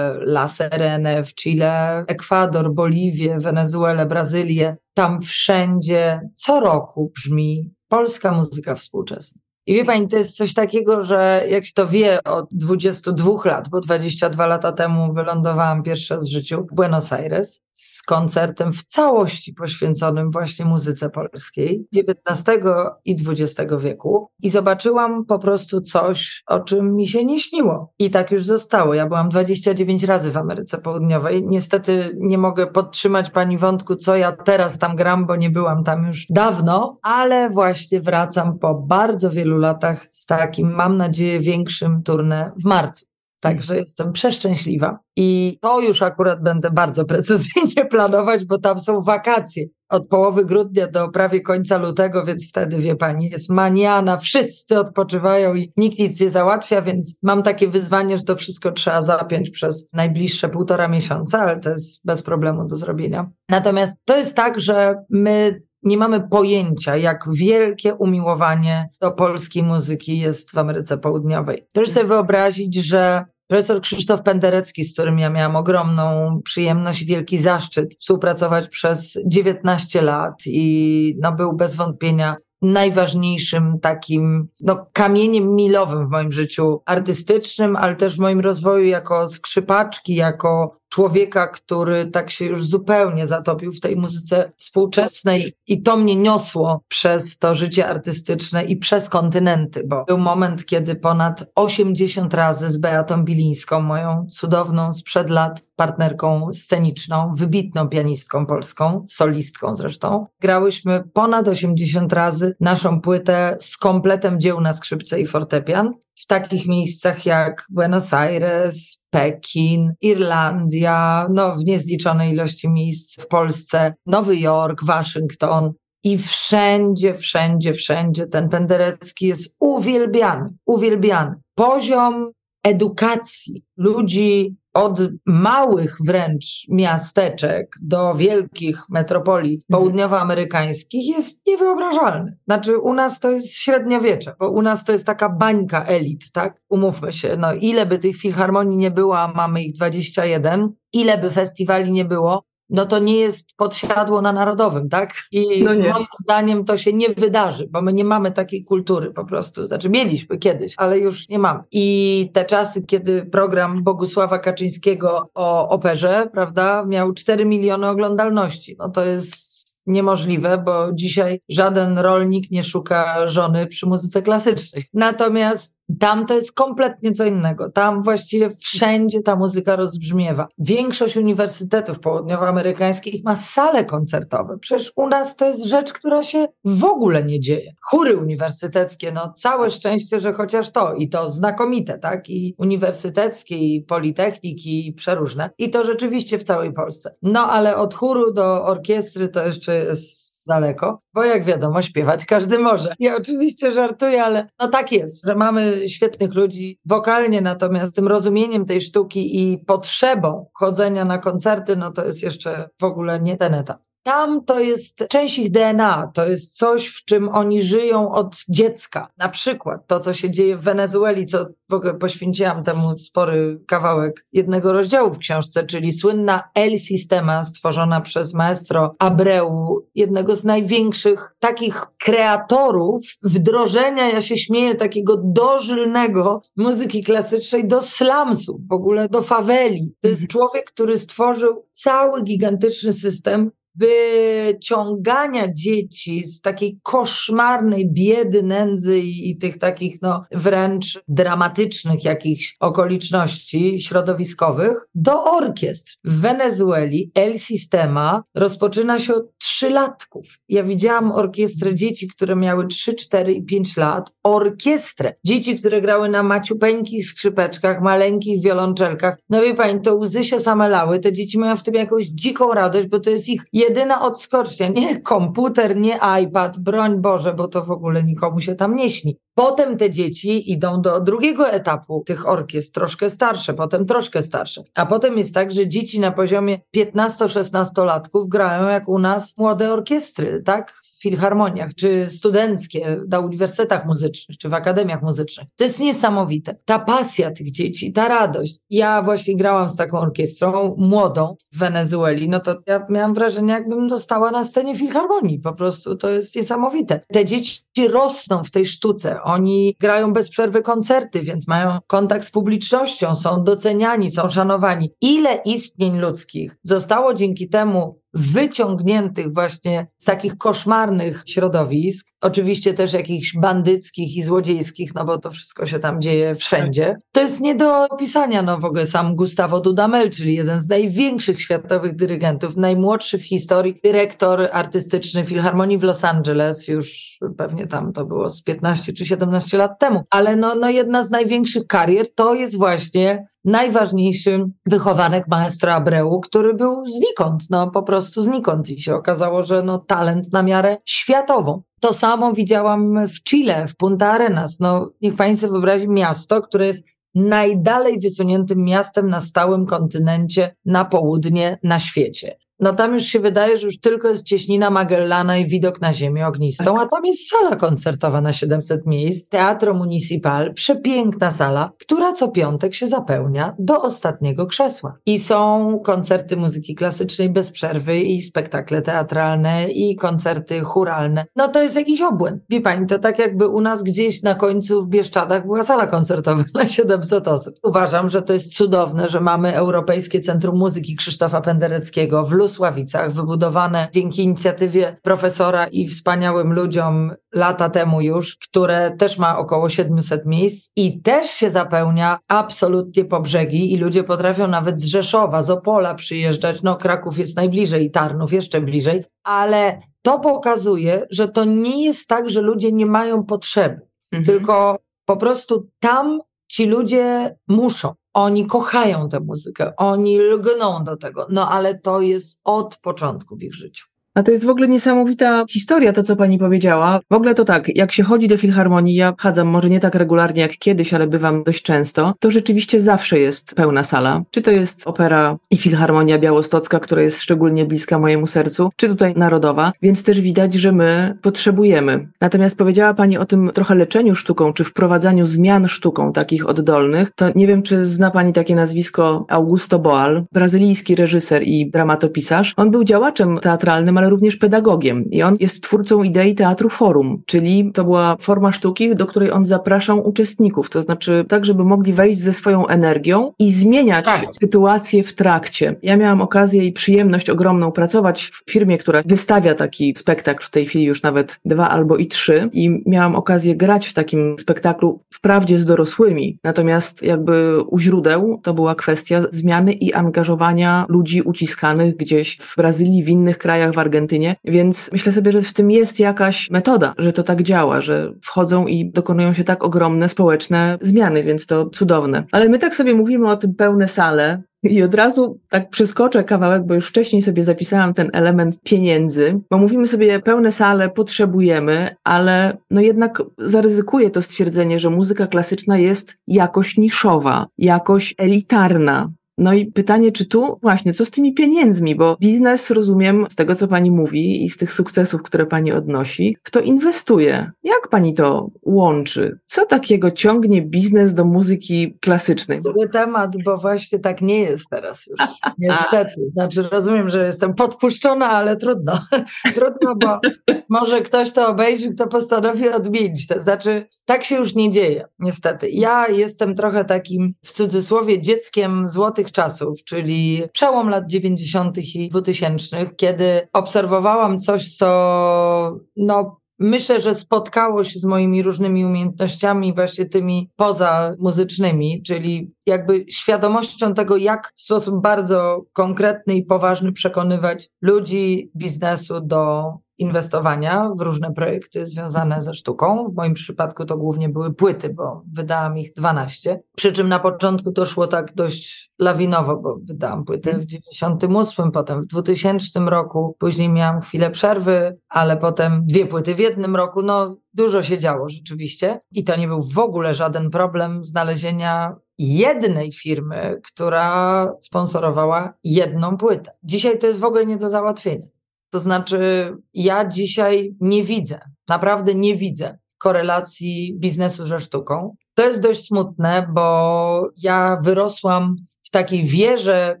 La Serena w Chile, Ekwador, Boliwię, Wenezuelę, Brazylię. Tam wszędzie co roku brzmi polska muzyka współczesna. I wie pani, to jest coś takiego, że jak się to wie od 22 lat, bo 22 lata temu wylądowałam pierwszy raz w życiu w Buenos Aires koncertem w całości poświęconym właśnie muzyce polskiej XIX i XX wieku i zobaczyłam po prostu coś, o czym mi się nie śniło. I tak już zostało. Ja byłam 29 razy w Ameryce Południowej. Niestety nie mogę podtrzymać pani wątku, co ja teraz tam gram, bo nie byłam tam już dawno, ale właśnie wracam po bardzo wielu latach z takim, mam nadzieję, większym turnę w marcu. Także jestem przeszczęśliwa. I to już akurat będę bardzo precyzyjnie (laughs) planować, bo tam są wakacje. Od połowy grudnia do prawie końca lutego, więc wtedy, wie pani, jest maniana, wszyscy odpoczywają i nikt nic nie załatwia, więc mam takie wyzwanie, że to wszystko trzeba zapiąć przez najbliższe półtora miesiąca, ale to jest bez problemu do zrobienia. Natomiast to jest tak, że my nie mamy pojęcia, jak wielkie umiłowanie do polskiej muzyki jest w Ameryce Południowej. Proszę sobie wyobrazić, że profesor Krzysztof Penderecki, z którym ja miałam ogromną przyjemność i wielki zaszczyt współpracować przez 19 lat i no, był bez wątpienia najważniejszym takim no, kamieniem milowym w moim życiu artystycznym, ale też w moim rozwoju jako skrzypaczki, jako człowieka, który tak się już zupełnie zatopił w tej muzyce współczesnej. I to mnie niosło przez to życie artystyczne i przez kontynenty, bo był moment, kiedy ponad 80 razy z Beatą Bilińską, moją cudowną sprzed lat partnerką sceniczną, wybitną pianistką polską, solistką zresztą, grałyśmy ponad 80 razy naszą płytę z kompletem dzieł na skrzypce i fortepian w takich miejscach jak Buenos Aires, Pekin, Irlandia, no w niezliczonej ilości miejsc w Polsce, Nowy Jork, Waszyngton. I wszędzie, wszędzie, wszędzie ten Penderecki jest uwielbiany, uwielbiany. Poziom edukacji ludzi od małych wręcz miasteczek do wielkich metropolii mhm. południowoamerykańskich jest niewyobrażalny. Znaczy u nas to jest średniowiecze, bo u nas to jest taka bańka elit, tak? Umówmy się, no ile by tych filharmonii nie było, a mamy ich 21, ile by festiwali nie było, no to nie jest podsiadło na narodowym, tak? I no moim zdaniem to się nie wydarzy, bo my nie mamy takiej kultury po prostu. Znaczy mieliśmy kiedyś, ale już nie mamy. I te czasy, kiedy program Bogusława Kaczyńskiego o operze, prawda, miał 4 miliony oglądalności, no to jest niemożliwe, bo dzisiaj żaden rolnik nie szuka żony przy muzyce klasycznej. Natomiast tam to jest kompletnie co innego. Tam właściwie wszędzie ta muzyka rozbrzmiewa. Większość uniwersytetów południowoamerykańskich ma sale koncertowe. Przecież u nas to jest rzecz, która się w ogóle nie dzieje. Chóry uniwersyteckie, no całe szczęście, że chociaż to i to znakomite, tak? I uniwersyteckie, i politechniki, i przeróżne. I to rzeczywiście w całej Polsce. No ale od chóru do orkiestry to jeszcze jest daleko, bo jak wiadomo, śpiewać każdy może. Ja oczywiście żartuję, ale no tak jest, że mamy świetnych ludzi wokalnie, natomiast tym rozumieniem tej sztuki i potrzebą chodzenia na koncerty, no to jest jeszcze w ogóle nie ten etap. Tam to jest część ich DNA, to jest coś, w czym oni żyją od dziecka. Na przykład to, co się dzieje w Wenezueli, co w ogóle poświęciłam temu spory kawałek jednego rozdziału w książce, czyli słynna El Sistema, stworzona przez maestro Abreu, jednego z największych takich kreatorów wdrożenia, ja się śmieję, takiego dożylnego muzyki klasycznej do slumsu, w ogóle do faweli. To jest mhm. człowiek, który stworzył cały gigantyczny system wyciągania dzieci z takiej koszmarnej biedy, nędzy i, i, tych takich no, wręcz dramatycznych jakichś okoliczności środowiskowych do orkiestr. W Wenezueli El Sistema rozpoczyna się od trzylatków. Ja widziałam orkiestrę dzieci, które miały 3, 4 i 5 lat. Orkiestrę. Dzieci, które grały na maciupeńkich skrzypeczkach, maleńkich wiolonczelkach. No wie pani, to łzy się same lały. Te dzieci mają w tym jakąś dziką radość, bo to jest ich jedyna odskocznia. Nie komputer, nie iPad, broń Boże, bo to w ogóle nikomu się tam nie śni. Potem te dzieci idą do drugiego etapu tych orkiestr, troszkę starsze, potem troszkę starsze. A potem jest tak, że dzieci na poziomie 15-16 latków grają jak u nas młode orkiestry, tak? Filharmoniach, czy studenckie, na uniwersytetach muzycznych, czy w akademiach muzycznych. To jest niesamowite. Ta pasja tych dzieci, ta radość. Ja właśnie grałam z taką orkiestrą młodą w Wenezueli, no to ja miałam wrażenie, jakbym dostała na scenie filharmonii. Po prostu to jest niesamowite. Te dzieci rosną w tej sztuce. Oni grają bez przerwy koncerty, więc mają kontakt z publicznością, są doceniani, są szanowani. Ile istnień ludzkich zostało dzięki temu wyciągniętych właśnie z takich koszmarnych środowisk, oczywiście też jakichś bandyckich i złodziejskich, no bo to wszystko się tam dzieje wszędzie. To jest nie do opisania, no w ogóle sam Gustavo Dudamel, czyli jeden z największych światowych dyrygentów, najmłodszy w historii dyrektor artystyczny Filharmonii w Los Angeles, już pewnie tam to było z 15 czy 17 lat temu, ale no, no jedna z największych karier to jest właśnie najważniejszy wychowanek maestro Abreu, który był znikąd, no po prostu znikąd i się okazało, że no talent na miarę światową. To samo widziałam w Chile, w Punta Arenas. No niech pani sobie wyobrazi miasto, które jest najdalej wysuniętym miastem na stałym kontynencie na południe na świecie. No tam już się wydaje, że już tylko jest cieśnina Magellana i widok na ziemię ognistą, a tam jest sala koncertowa na 700 miejsc, Teatro Municipal, przepiękna sala, która co piątek się zapełnia do ostatniego krzesła. I są koncerty muzyki klasycznej bez przerwy i spektakle teatralne i koncerty churalne. No to jest jakiś obłęd. Wie pani, to tak jakby u nas gdzieś na końcu w Bieszczadach była sala koncertowa (laughs) na 700 osób. Uważam, że to jest cudowne, że mamy Europejskie Centrum Muzyki Krzysztofa Pendereckiego w Lusławicach, wybudowane dzięki inicjatywie profesora i wspaniałym ludziom lata temu już, które też ma około 700 miejsc i też się zapełnia absolutnie po brzegi i ludzie potrafią nawet z Rzeszowa, z Opola przyjeżdżać. No Kraków jest najbliżej, Tarnów jeszcze bliżej, ale to pokazuje, że to nie jest tak, że ludzie nie mają potrzeby, mhm. tylko po prostu tam ci ludzie muszą. Oni kochają tę muzykę, oni lgną do tego, no ale to jest od początku w ich życiu. A to jest w ogóle niesamowita historia, to co pani powiedziała. W ogóle to tak, jak się chodzi do filharmonii, ja chadzam może nie tak regularnie jak kiedyś, ale bywam dość często, to rzeczywiście zawsze jest pełna sala. Czy to jest opera i filharmonia białostocka, która jest szczególnie bliska mojemu sercu, czy tutaj narodowa, więc też widać, że my potrzebujemy. Natomiast powiedziała pani o tym trochę leczeniu sztuką, czy wprowadzaniu zmian sztuką takich oddolnych, to nie wiem, czy zna pani takie nazwisko Augusto Boal, brazylijski reżyser i dramatopisarz. On był działaczem teatralnym, ale również pedagogiem. I on jest twórcą idei Teatru Forum, czyli to była forma sztuki, do której on zapraszał uczestników, to znaczy tak, żeby mogli wejść ze swoją energią i zmieniać tak. sytuację w trakcie. Ja miałam okazję i przyjemność ogromną pracować w firmie, która wystawia taki spektakl, w tej chwili już nawet dwa albo i trzy i miałam okazję grać w takim spektaklu wprawdzie z dorosłymi, natomiast jakby u źródeł to była kwestia zmiany i angażowania ludzi uciskanych gdzieś w Brazylii, w innych krajach, w Argentynie, Argentynie, więc myślę sobie, że w tym jest jakaś metoda, że to tak działa, że wchodzą i dokonują się tak ogromne społeczne zmiany, więc to cudowne. Ale my tak sobie mówimy o tym pełne sale, i od razu tak przeskoczę kawałek, bo już wcześniej sobie zapisałam ten element pieniędzy, bo mówimy sobie pełne sale potrzebujemy, ale no jednak zaryzykuję to stwierdzenie, że muzyka klasyczna jest jakoś niszowa, jakoś elitarna. No i pytanie, czy tu właśnie, co z tymi pieniędzmi, bo biznes, rozumiem, z tego co pani mówi i z tych sukcesów, które pani odnosi, w to inwestuje. Jak pani to łączy? Co takiego ciągnie biznes do muzyki klasycznej? Zły temat, bo właśnie tak nie jest teraz już. (laughs) Niestety. Znaczy, rozumiem, że jestem podpuszczona, ale trudno. (laughs) trudno, bo może ktoś to obejrzy, kto postanowi odmienić. To znaczy, tak się już nie dzieje, niestety. Ja jestem trochę takim, w cudzysłowie, dzieckiem złotych czasów, czyli przełom lat 90. i 2000, kiedy obserwowałam coś, co no, myślę, że spotkało się z moimi różnymi umiejętnościami, właśnie tymi pozamuzycznymi, czyli jakby świadomością tego, jak w sposób bardzo konkretny i poważny przekonywać ludzi biznesu do inwestowania w różne projekty związane ze sztuką. W moim przypadku to głównie były płyty, bo wydałam ich 12. Przy czym na początku to szło tak dość lawinowo, bo wydałam płytę w 98, potem w 2000 roku, później miałam chwilę przerwy, ale potem dwie płyty w jednym roku. No, dużo się działo rzeczywiście i to nie był w ogóle żaden problem znalezienia jednej firmy, która sponsorowała jedną płytę. Dzisiaj to jest w ogóle nie do załatwienia. To znaczy, ja dzisiaj nie widzę, naprawdę nie widzę korelacji biznesu ze sztuką. To jest dość smutne, bo ja wyrosłam w takiej wierze,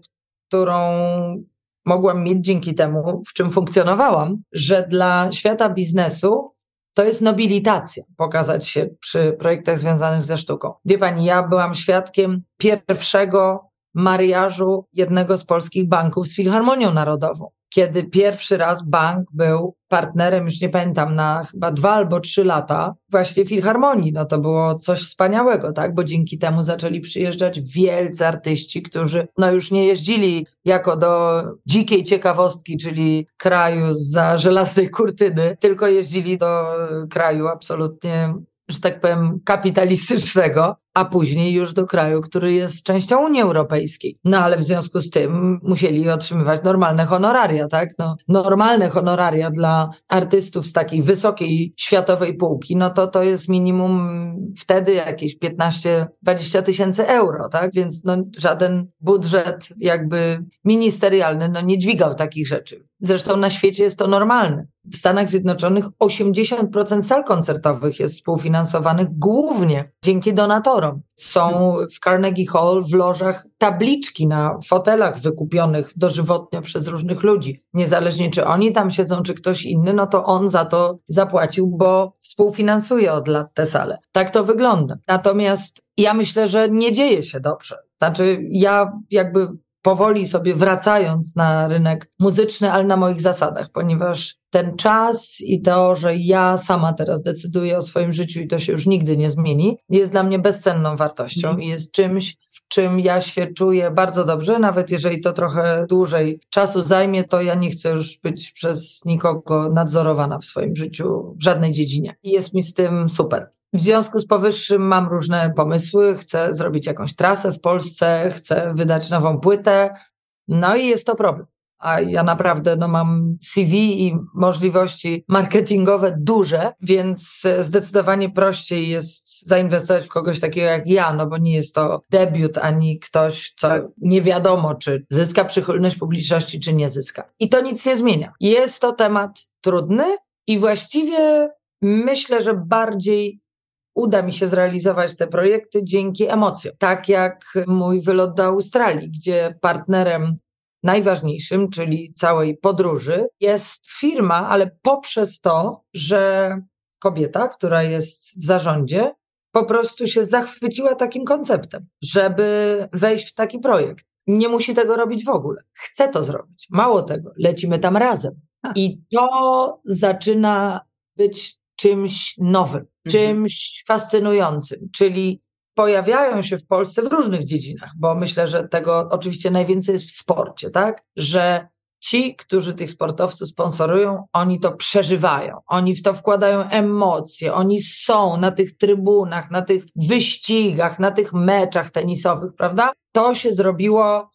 którą mogłam mieć dzięki temu, w czym funkcjonowałam, że dla świata biznesu to jest nobilitacja, pokazać się przy projektach związanych ze sztuką. Wie pani, ja byłam świadkiem pierwszego mariażu jednego z polskich banków z Filharmonią Narodową kiedy pierwszy raz bank był partnerem, już nie pamiętam, na chyba dwa albo trzy lata właśnie Filharmonii. No to było coś wspaniałego, tak? Bo dzięki temu zaczęli przyjeżdżać wielcy artyści, którzy no już nie jeździli jako do dzikiej ciekawostki, czyli kraju za żelaznej kurtyny, tylko jeździli do kraju absolutnie że tak powiem, kapitalistycznego. A później już do kraju, który jest częścią Unii Europejskiej. No ale w związku z tym musieli otrzymywać normalne honoraria, tak? No, normalne honoraria dla artystów z takiej wysokiej światowej półki, no to to jest minimum wtedy jakieś 15-20 tysięcy euro, tak? Więc no, żaden budżet jakby ministerialny no, nie dźwigał takich rzeczy. Zresztą na świecie jest to normalne. W Stanach Zjednoczonych 80% sal koncertowych jest współfinansowanych głównie dzięki donatorom. Są w Carnegie Hall w lożach tabliczki na fotelach wykupionych dożywotnio przez różnych ludzi. Niezależnie czy oni tam siedzą, czy ktoś inny, no to on za to zapłacił, bo współfinansuje od lat te sale. Tak to wygląda. Natomiast ja myślę, że nie dzieje się dobrze. Znaczy, ja jakby powoli sobie wracając na rynek muzyczny, ale na moich zasadach, ponieważ ten czas i to, że ja sama teraz decyduję o swoim życiu i to się już nigdy nie zmieni, jest dla mnie bezcenną wartością mm. i jest czymś, w czym ja się czuję bardzo dobrze, nawet jeżeli to trochę dłużej czasu zajmie, to ja nie chcę już być przez nikogo nadzorowana w swoim życiu w żadnej dziedzinie. I jest mi z tym super. W związku z powyższym mam różne pomysły. Chcę zrobić jakąś trasę w Polsce, chcę wydać nową płytę. No i jest to problem. A ja naprawdę no, mam CV i możliwości marketingowe duże, więc zdecydowanie prościej jest zainwestować w kogoś takiego jak ja, no bo nie jest to debiut ani ktoś, co nie wiadomo, czy zyska przychylność publiczności, czy nie zyska. I to nic nie zmienia. Jest to temat trudny i właściwie myślę, że bardziej uda mi się zrealizować te projekty dzięki emocjom. Tak jak mój wylot do Australii, gdzie partnerem najważniejszym, czyli całej podróży, jest firma, ale poprzez to, że kobieta, która jest w zarządzie, po prostu się zachwyciła takim konceptem, żeby wejść w taki projekt. Nie musi tego robić w ogóle. Chce to zrobić. Mało tego, lecimy tam razem. I to zaczyna być czymś nowym, mhm. czymś fascynującym, czyli pojawiają się w Polsce w różnych dziedzinach, bo myślę, że tego oczywiście najwięcej jest w sporcie, tak? Że ci, którzy tych sportowców sponsorują, oni to przeżywają, oni w to wkładają emocje, oni są na tych trybunach, na tych wyścigach, na tych meczach tenisowych, prawda? To się zrobiło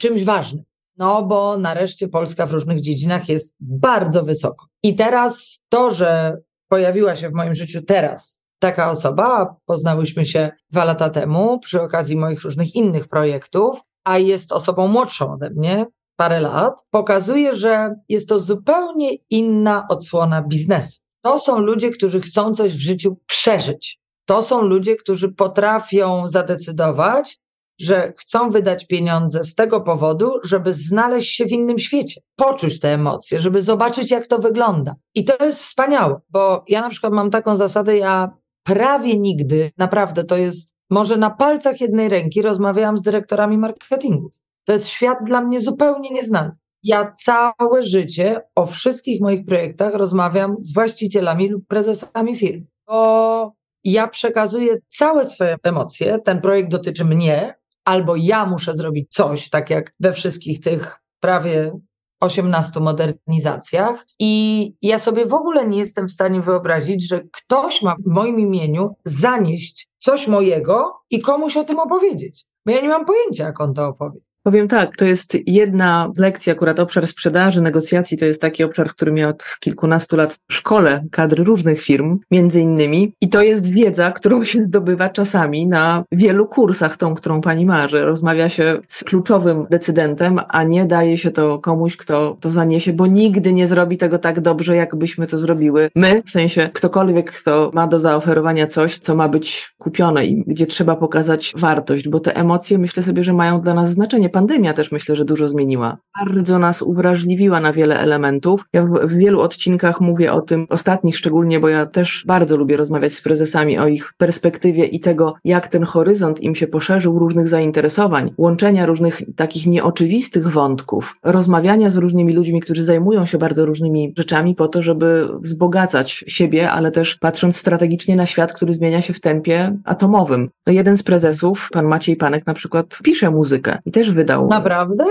czymś ważnym. No, bo nareszcie Polska w różnych dziedzinach jest bardzo wysoko. I teraz to, że pojawiła się w moim życiu teraz taka osoba, poznałyśmy się dwa lata temu przy okazji moich różnych innych projektów, a jest osobą młodszą ode mnie, parę lat, pokazuje, że jest to zupełnie inna odsłona biznesu. To są ludzie, którzy chcą coś w życiu przeżyć. To są ludzie, którzy potrafią zadecydować, że chcą wydać pieniądze z tego powodu, żeby znaleźć się w innym świecie, poczuć te emocje, żeby zobaczyć, jak to wygląda. I to jest wspaniałe, bo ja na przykład mam taką zasadę, ja prawie nigdy, naprawdę to jest, może na palcach jednej ręki rozmawiałam z dyrektorami marketingów. To jest świat dla mnie zupełnie nieznany. Ja całe życie o wszystkich moich projektach rozmawiam z właścicielami lub prezesami firm, bo ja przekazuję całe swoje emocje. Ten projekt dotyczy mnie, albo ja muszę zrobić coś, tak jak we wszystkich tych prawie 18 modernizacjach. I ja sobie w ogóle nie jestem w stanie wyobrazić, że ktoś ma w moim imieniu zanieść coś mojego i komuś o tym opowiedzieć. Bo ja nie mam pojęcia, jak on to opowie. Powiem tak, to jest jedna z lekcji, akurat obszar sprzedaży, negocjacji, to jest taki obszar, w którym ja od kilkunastu lat szkole kadry różnych firm, między innymi. I to jest wiedza, którą się zdobywa czasami na wielu kursach, tą, którą pani ma, że rozmawia się z kluczowym decydentem, a nie daje się to komuś, kto to zaniesie, bo nigdy nie zrobi tego tak dobrze, jakbyśmy to zrobiły my, w sensie ktokolwiek, kto ma do zaoferowania coś, co ma być kupione i gdzie trzeba pokazać wartość, bo te emocje myślę sobie, że mają dla nas znaczenie pandemia też myślę, że dużo zmieniła. Bardzo nas uwrażliwiła na wiele elementów. Ja w, w wielu odcinkach mówię o tym, ostatnich szczególnie, bo ja też bardzo lubię rozmawiać z prezesami o ich perspektywie i tego, jak ten horyzont im się poszerzył, różnych zainteresowań, łączenia różnych takich nieoczywistych wątków, rozmawiania z różnymi ludźmi, którzy zajmują się bardzo różnymi rzeczami po to, żeby wzbogacać siebie, ale też patrząc strategicznie na świat, który zmienia się w tempie atomowym. No jeden z prezesów, pan Maciej Panek na przykład, pisze muzykę i też wydał. Naprawdę?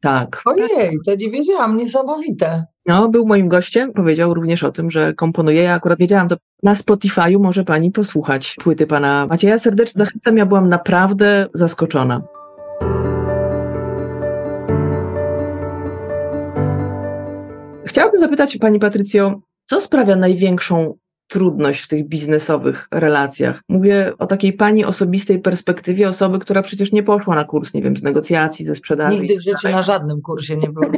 Tak. Ojej, to nie wiedziałam, niesamowite. No, był moim gościem, powiedział również o tym, że komponuje. Ja akurat wiedziałam to Na Spotify'u może pani posłuchać płyty pana Macieja. Serdecznie zachęcam, ja byłam naprawdę zaskoczona. Chciałabym zapytać pani Patrycjo, co sprawia największą trudność w tych biznesowych relacjach. Mówię o takiej pani osobistej perspektywie osoby, która przecież nie poszła na kurs, nie wiem, z negocjacji, ze sprzedaży. Nigdy w życiu na żadnym kursie nie byłam.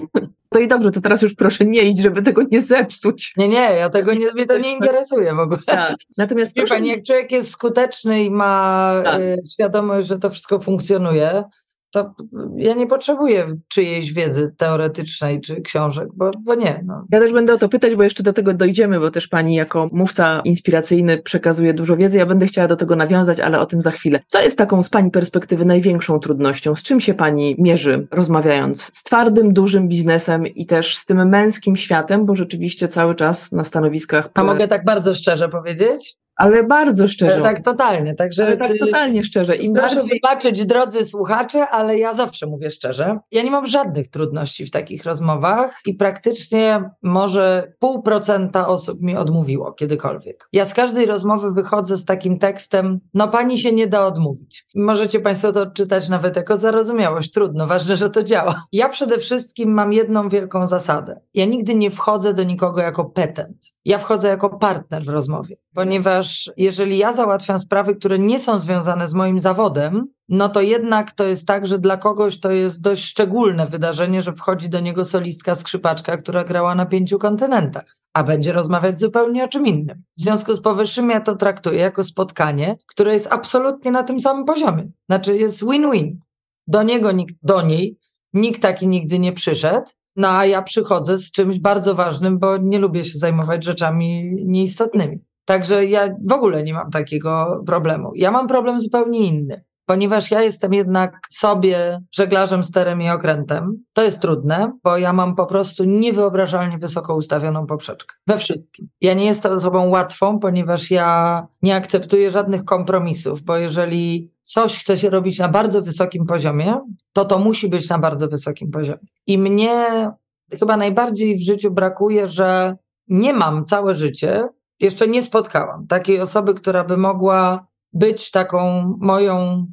To (laughs) i dobrze, to teraz już proszę nie iść, żeby tego nie zepsuć. Nie, nie, ja tego nie, mnie to nie interesuje w ogóle. Tak. Natomiast Wie pani, jak człowiek jest skuteczny i ma tak. Y, świadomość, że to wszystko funkcjonuje, to ja nie potrzebuję czyjejś wiedzy teoretycznej czy książek, bo, bo nie. No. Ja też będę o to pytać, bo jeszcze do tego dojdziemy, bo też pani jako mówca inspiracyjny przekazuje dużo wiedzy. Ja będę chciała do tego nawiązać, ale o tym za chwilę. Co jest taką z pani perspektywy największą trudnością? Z czym się pani mierzy, rozmawiając z twardym, dużym biznesem i też z tym męskim światem, bo rzeczywiście cały czas na stanowiskach. A mogę tak bardzo szczerze powiedzieć? Ale bardzo szczerze. Tak totalnie, także... Ale tak totalnie szczerze. Im proszę bardziej... wybaczyć, drodzy słuchacze, ale ja zawsze mówię szczerze. Ja nie mam żadnych trudności w takich rozmowach i praktycznie może pół procenta osób mi odmówiło kiedykolwiek. Ja z każdej rozmowy wychodzę z takim tekstem, no pani się nie da odmówić. Możecie państwo to odczytać nawet jako zarozumiałość. Trudno, ważne, że to działa. Ja przede wszystkim mam jedną wielką zasadę. Ja nigdy nie wchodzę do nikogo jako petent. Ja wchodzę jako partner w rozmowie, ponieważ jeżeli ja załatwiam sprawy, które nie są związane z moim zawodem, no to jednak to jest tak, że dla kogoś to jest dość szczególne wydarzenie, że wchodzi do niego solistka, skrzypaczka, która grała na pięciu kontynentach, a będzie rozmawiać zupełnie o czym innym. W związku z powyższym ja to traktuję jako spotkanie, które jest absolutnie na tym samym poziomie. Znaczy jest win-win. Do niego nikt, do niej nikt taki nigdy nie przyszedł, no a ja przychodzę z czymś bardzo ważnym, bo nie lubię się zajmować rzeczami nieistotnymi. Także ja w ogóle nie mam takiego problemu. Ja mam problem zupełnie inny, ponieważ ja jestem jednak sobie żeglarzem sterem i okrętem. To jest trudne, bo ja mam po prostu niewyobrażalnie wysoko ustawioną poprzeczkę. We wszystkim. Ja nie jestem osobą łatwą, ponieważ ja nie akceptuję żadnych kompromisów, bo jeżeli coś chce się robić na bardzo wysokim poziomie, to to musi być na bardzo wysokim poziomie. I mnie chyba najbardziej w życiu brakuje, że nie mam całe życie, jeszcze nie spotkałam takiej osoby, która by mogła być taką moją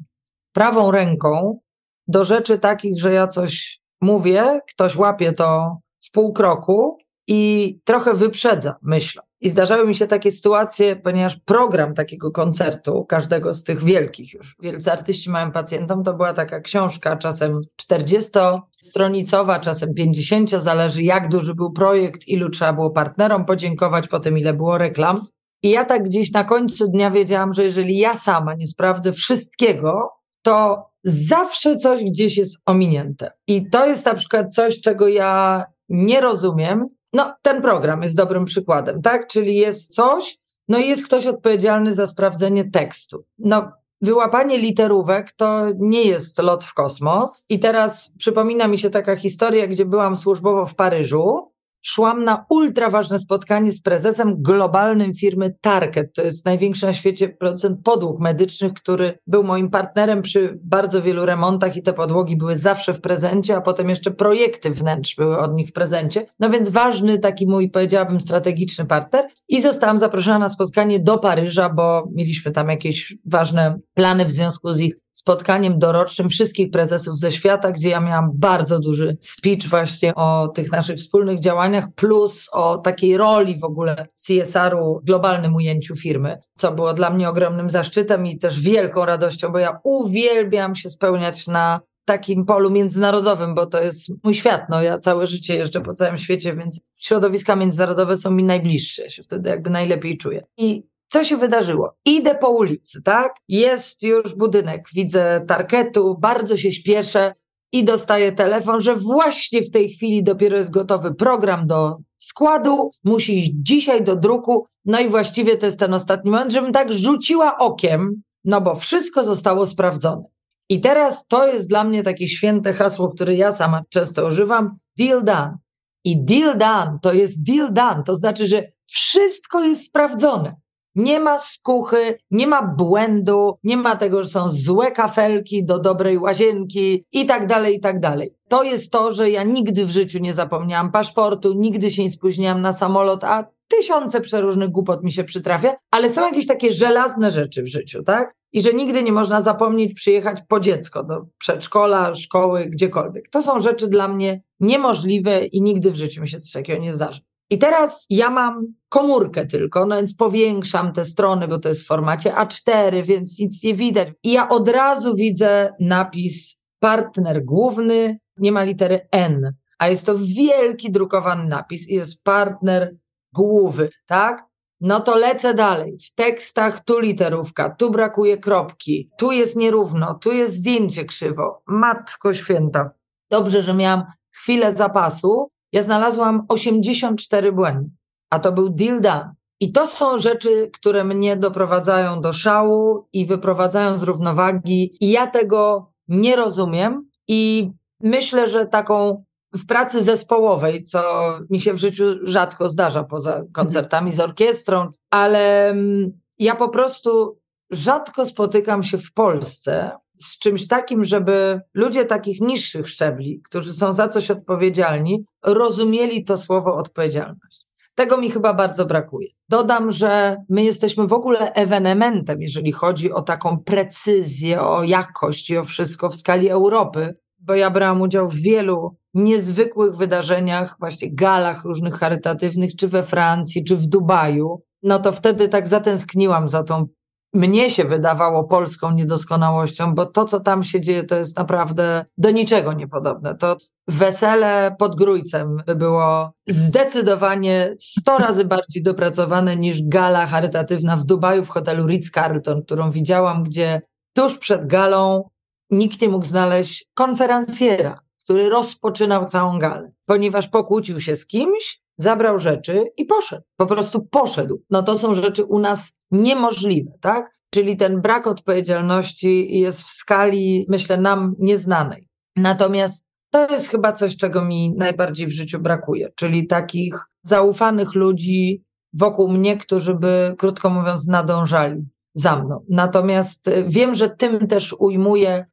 prawą ręką do rzeczy takich, że ja coś mówię, ktoś łapie to w pół kroku i trochę wyprzedza, myślę. I zdarzały mi się takie sytuacje, ponieważ program takiego koncertu, każdego z tych wielkich już, wielcy artyści mają pacjentom, to była taka książka, czasem 40-stronicowa, czasem 50, zależy jak duży był projekt, ilu trzeba było partnerom podziękować, potem ile było reklam. I ja tak gdzieś na końcu dnia wiedziałam, że jeżeli ja sama nie sprawdzę wszystkiego, to zawsze coś gdzieś jest ominięte. I to jest na przykład coś, czego ja nie rozumiem, no, ten program jest dobrym przykładem, tak? Czyli jest coś, no i jest ktoś odpowiedzialny za sprawdzenie tekstu. No, wyłapanie literówek to nie jest lot w kosmos. I teraz przypomina mi się taka historia, gdzie byłam służbowo w Paryżu szłam na ultra ważne spotkanie z prezesem globalnym firmy Target. To jest największy na świecie producent podłóg medycznych, który był moim partnerem przy bardzo wielu remontach i te podłogi były zawsze w prezencie, a potem jeszcze projekty wnętrz były od nich w prezencie. No więc ważny taki mój, powiedziałabym, strategiczny partner. I zostałam zaproszona na spotkanie do Paryża, bo mieliśmy tam jakieś ważne plany w związku z ich spotkaniem dorocznym wszystkich prezesów ze świata, gdzie ja miałam bardzo duży speech właśnie o tych naszych wspólnych działaniach, plus o takiej roli w ogóle CSR-u w globalnym ujęciu firmy, co było dla mnie ogromnym zaszczytem i też wielką radością, bo ja uwielbiam się spełniać na takim polu międzynarodowym, bo to jest mój świat. No, ja całe życie jeżdżę po całym świecie, więc środowiska międzynarodowe są mi najbliższe. Ja się wtedy jakby najlepiej czuję. I co się wydarzyło? Idę po ulicy, tak? Jest już budynek, widzę tarketu, bardzo się śpieszę i dostaję telefon, że właśnie w tej chwili dopiero jest gotowy program do składu, musi iść dzisiaj do druku. No i właściwie to jest ten ostatni moment, żebym tak rzuciła okiem, no bo wszystko zostało sprawdzone. I teraz to jest dla mnie takie święte hasło, które ja sama często używam: deal done. I deal done to jest deal done, to znaczy, że wszystko jest sprawdzone. Nie ma skuchy, nie ma błędu, nie ma tego, że są złe kafelki do dobrej łazienki i tak dalej, i tak dalej. To jest to, że ja nigdy w życiu nie zapomniałam paszportu, nigdy się nie spóźniłam na samolot, a tysiące przeróżnych głupot mi się przytrafia, ale są jakieś takie żelazne rzeczy w życiu, tak? I że nigdy nie można zapomnieć przyjechać po dziecko do przedszkola, szkoły, gdziekolwiek. To są rzeczy dla mnie niemożliwe i nigdy w życiu mi się coś takiego nie zdarzy. I teraz ja mam komórkę tylko, no więc powiększam te strony, bo to jest w formacie A4, więc nic nie widać. I ja od razu widzę napis partner główny, nie ma litery N, a jest to wielki drukowany napis i jest partner głowy, tak? No to lecę dalej. W tekstach tu literówka, tu brakuje kropki, tu jest nierówno, tu jest zdjęcie krzywo. Matko święta. Dobrze, że miałam chwilę zapasu. Ja znalazłam 84 błędy, a to był deal done. I to są rzeczy, które mnie doprowadzają do szału i wyprowadzają z równowagi. I ja tego nie rozumiem. I myślę, że taką w pracy zespołowej, co mi się w życiu rzadko zdarza poza koncertami z orkiestrą, ale mm, ja po prostu rzadko spotykam się w Polsce z czymś takim, żeby ludzie takich niższych szczebli, którzy są za coś odpowiedzialni, rozumieli to słowo odpowiedzialność. Tego mi chyba bardzo brakuje. Dodam, że my jesteśmy w ogóle ewenementem, jeżeli chodzi o taką precyzję, o jakość i o wszystko w skali Europy, bo ja brałam udział w wielu niezwykłych wydarzeniach, właśnie galach różnych charytatywnych, czy we Francji, czy w Dubaju, no to wtedy tak zatęskniłam za tą, mnie się wydawało, polską niedoskonałością, bo to, co tam się dzieje, to jest naprawdę do niczego niepodobne. To wesele pod Grójcem by było zdecydowanie 100 razy bardziej dopracowane niż gala charytatywna w Dubaju w hotelu Ritz-Carlton, którą widziałam, gdzie tuż przed galą nikt nie mógł znaleźć konferencjera który rozpoczynał całą galę, ponieważ pokłócił się z kimś, zabrał rzeczy i poszedł. Po prostu poszedł. No to są rzeczy u nas niemożliwe, tak? Czyli ten brak odpowiedzialności jest w skali, myślę, nam nieznanej. Natomiast to jest chyba coś, czego mi najbardziej w życiu brakuje, czyli takich zaufanych ludzi wokół mnie, którzy by, krótko mówiąc, nadążali za mną. Natomiast wiem, że tym też ujmuję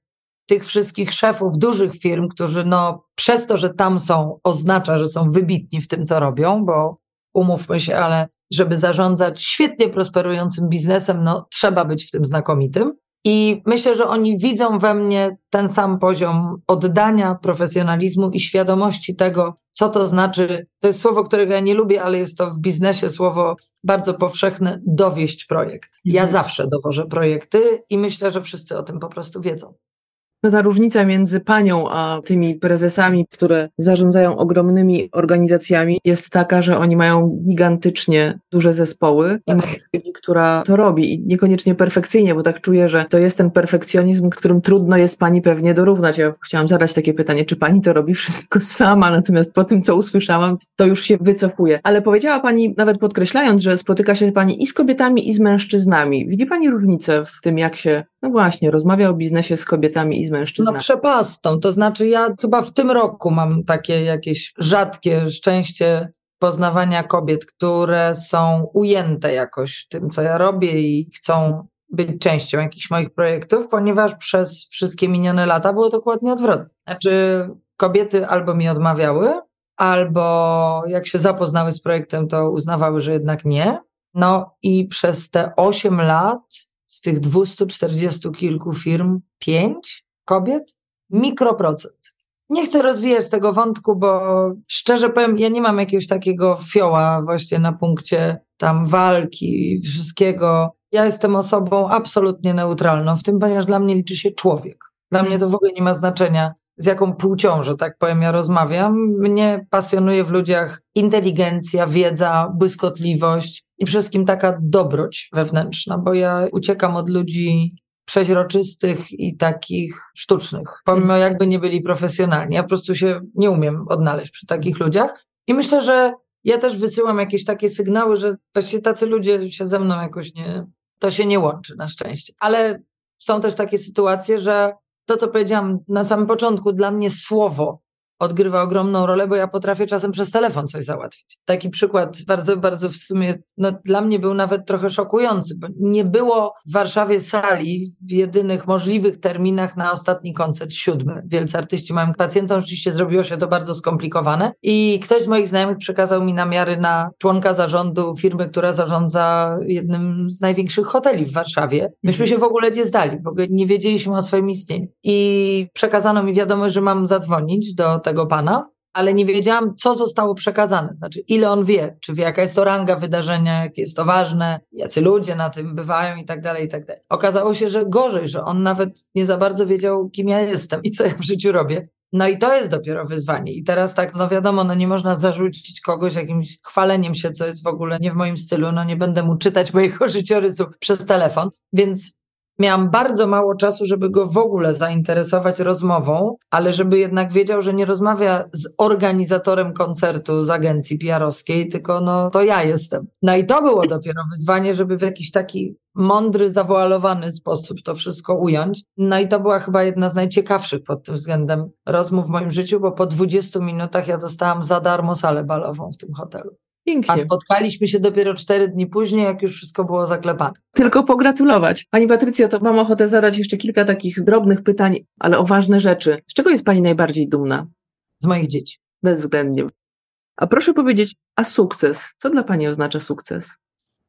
tych wszystkich szefów dużych firm, którzy no przez to, że tam są, oznacza, że są wybitni w tym, co robią, bo umówmy się, ale żeby zarządzać świetnie prosperującym biznesem, no trzeba być w tym znakomitym. I myślę, że oni widzą we mnie ten sam poziom oddania, profesjonalizmu i świadomości tego, co to znaczy. To jest słowo, którego ja nie lubię, ale jest to w biznesie słowo bardzo powszechne dowieść projekt. Ja mhm. zawsze dowożę projekty i myślę, że wszyscy o tym po prostu wiedzą. No ta różnica między panią a tymi prezesami, które zarządzają ogromnymi organizacjami, jest taka, że oni mają gigantycznie duże zespoły tak. i ludzi, która to robi. I niekoniecznie perfekcyjnie, bo tak czuję, że to jest ten perfekcjonizm, którym trudno jest pani pewnie dorównać. Ja chciałam zadać takie pytanie, czy pani to robi wszystko (laughs) sama, natomiast po tym, co usłyszałam, to już się wycofuje. Ale powiedziała pani, nawet podkreślając, że spotyka się pani i z kobietami, i z mężczyznami. Widzi pani różnicę w tym, jak się, no właśnie, rozmawia o biznesie z kobietami i z mężczyznami? No przepastą, to znaczy ja chyba w tym roku mam takie jakieś rzadkie szczęście poznawania kobiet, które są ujęte jakoś tym, co ja robię i chcą być częścią jakichś moich projektów, ponieważ przez wszystkie minione lata było dokładnie odwrotnie. Znaczy kobiety albo mi odmawiały, albo jak się zapoznały z projektem, to uznawały, że jednak nie. No i przez te 8 lat z tych 240 kilku firm, pięć kobiet, mikroprocent. Nie chcę rozwijać tego wątku, bo szczerze powiem, ja nie mam jakiegoś takiego fioła właśnie na punkcie tam walki i wszystkiego. Ja jestem osobą absolutnie neutralną w tym, ponieważ dla mnie liczy się człowiek. Dla mnie to w ogóle nie ma znaczenia, z jaką płcią, że tak powiem, ja rozmawiam. Mnie pasjonuje w ludziach inteligencja, wiedza, błyskotliwość i przede wszystkim taka dobroć wewnętrzna, bo ja uciekam od ludzi przeźroczystych i takich sztucznych, pomimo jakby nie byli profesjonalni. Ja po prostu się nie umiem odnaleźć przy takich ludziach i myślę, że ja też wysyłam jakieś takie sygnały, że właściwie tacy ludzie się ze mną jakoś nie, to się nie łączy na szczęście. Ale są też takie sytuacje, że to, co powiedziałam na samym początku, dla mnie słowo odgrywa ogromną rolę, bo ja potrafię czasem przez telefon coś załatwić. Taki przykład bardzo, bardzo w sumie no, dla mnie był nawet trochę szokujący, bo nie było w Warszawie sali w jedynych możliwych terminach na ostatni koncert siódmy. Wielcy artyści mają pacjentom, oczywiście zrobiło się to bardzo skomplikowane i ktoś z moich znajomych przekazał mi namiary na członka zarządu firmy, która zarządza jednym z największych hoteli w Warszawie. Myśmy się w ogóle nie zdali, w ogóle nie wiedzieliśmy o swoim istnieniu. I przekazano mi wiadomość, że mam zadzwonić do tego pana, ale nie wiedziałam, co zostało przekazane. Znaczy, ile on wie, czy wie, jaka jest to ranga wydarzenia, jakie jest to ważne, jacy ludzie na tym bywają i tak dalej, i tak dalej. Okazało się, że gorzej, że on nawet nie za bardzo wiedział, kim ja jestem i co ja w życiu robię. No i to jest dopiero wyzwanie. I teraz tak, no wiadomo, no nie można zarzucić kogoś jakimś chwaleniem się, co jest w ogóle nie w moim stylu. No nie będę mu czytać mojego (laughs) życiorysu przez telefon. Więc miałam bardzo mało czasu, żeby go w ogóle zainteresować rozmową, ale żeby jednak wiedział, że nie rozmawia z organizatorem koncertu z agencji PR-owskiej, tylko no to ja jestem. No i to było dopiero wyzwanie, żeby w jakiś taki mądry, zawoalowany sposób to wszystko ująć. No i to była chyba jedna z najciekawszych pod tym względem rozmów w moim życiu, bo po 20 minutach ja dostałam za darmo salę balową w tym hotelu. Pięknie. A spotkaliśmy się dopiero cztery dni później, jak już wszystko było zaklepane. Tylko pogratulować. Pani Patrycjo, to mam ochotę zadać jeszcze kilka takich drobnych pytań, ale o ważne rzeczy. Z czego jest Pani najbardziej dumna? Z moich dzieci. Bezwzględnie. A proszę powiedzieć, a sukces? Co dla Pani oznacza sukces?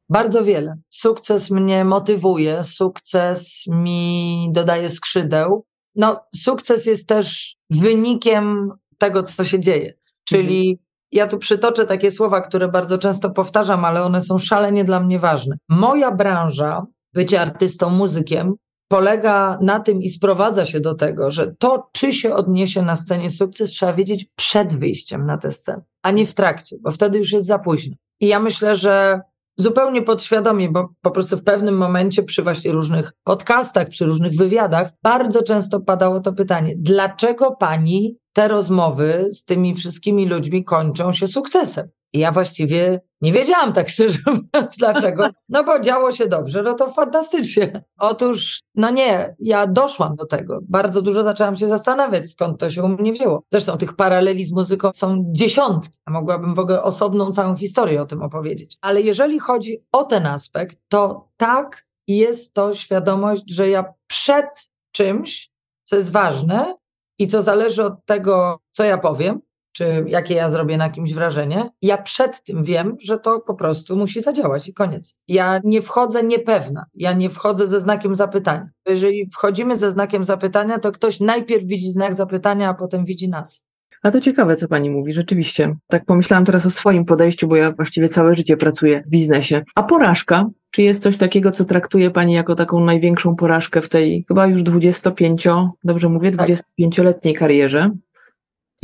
Bardzo wiele. Sukces mnie motywuje, sukces mi dodaje skrzydeł. No, sukces jest też wynikiem tego, co się dzieje. Czyli mhm ja tu przytoczę takie słowa, które bardzo często powtarzam, ale one są szalenie dla mnie ważne. Moja branża, bycie artystą, muzykiem, polega na tym i sprowadza się do tego, że to, czy się odniesie na scenie sukces, trzeba wiedzieć przed wyjściem na tę scenę, a nie w trakcie, bo wtedy już jest za późno. I ja myślę, że zupełnie podświadomie, bo po prostu w pewnym momencie przy właśnie różnych podcastach, przy różnych wywiadach, bardzo często padało to pytanie, dlaczego pani te rozmowy z tymi wszystkimi ludźmi kończą się sukcesem? I ja właściwie nie wiedziałam tak szczerze (laughs) mówiąc dlaczego. No bo działo się dobrze, no to fantastycznie. Otóż, no nie, ja doszłam do tego. Bardzo dużo zaczęłam się zastanawiać, skąd to się u mnie wzięło. Zresztą tych paraleli z muzyką są dziesiątki. Mogłabym w ogóle osobną całą historię o tym opowiedzieć. Ale jeżeli chodzi o ten aspekt, to tak jest to świadomość, że ja przed czymś, co jest ważne i co zależy od tego, co ja powiem, czy jakie ja zrobię na kimś wrażenie, ja przed tym wiem, że to po prostu musi zadziałać i koniec. Ja nie wchodzę niepewna, ja nie wchodzę ze znakiem zapytania. Jeżeli wchodzimy ze znakiem zapytania, to ktoś najpierw widzi znak zapytania, a potem widzi nas. A to ciekawe, co pani mówi, rzeczywiście. Tak pomyślałam teraz o swoim podejściu, bo ja właściwie całe życie pracuję w biznesie. A porażka? Czy jest coś takiego, co traktuje pani jako taką największą porażkę w tej chyba już 25, dobrze mówię, 25-letniej karierze?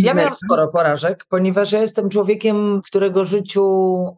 Ja miałam sporo porażek, ponieważ ja jestem człowiekiem, w którego życiu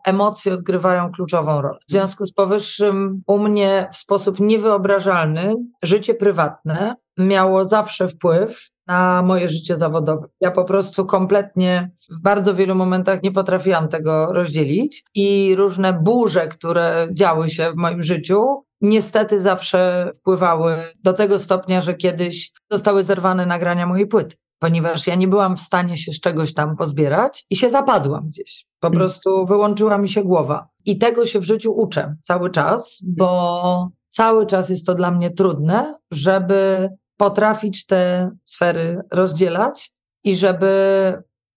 emocje odgrywają kluczową rolę. W związku z powyższym u mnie w sposób niewyobrażalny życie prywatne miało zawsze wpływ na moje życie zawodowe. Ja po prostu kompletnie w bardzo wielu momentach nie potrafiłam tego rozdzielić i różne burze, które działy się w moim życiu, niestety zawsze wpływały do tego stopnia, że kiedyś zostały zerwane nagrania mojej płyty ponieważ ja nie byłam w stanie się z czegoś tam pozbierać i się zapadłam gdzieś. Po hmm. prostu wyłączyła mi się głowa. I tego się w życiu uczę cały czas, bo cały czas jest to dla mnie trudne, żeby potrafić te sfery rozdzielać i żeby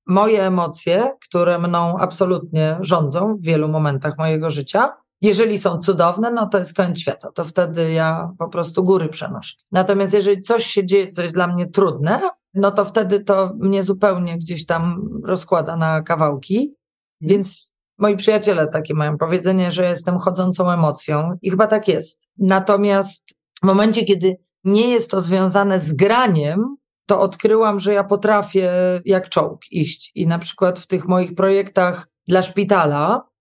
moje emocje, które mną absolutnie rządzą w wielu momentach mojego życia, jeżeli są cudowne, no to jest koniec świata. To wtedy ja po prostu góry przenoszę. Natomiast jeżeli coś się dzieje, coś dla mnie trudne, no to wtedy to mnie zupełnie gdzieś tam rozkłada na kawałki. Mhm. Więc moi przyjaciele takie mają powiedzenie, że jestem chodzącą emocją i chyba tak jest. Natomiast w momencie, kiedy nie jest to związane z graniem, to odkryłam, że ja potrafię jak czołg iść. I na przykład w tych moich projektach dla szpitala, mhm.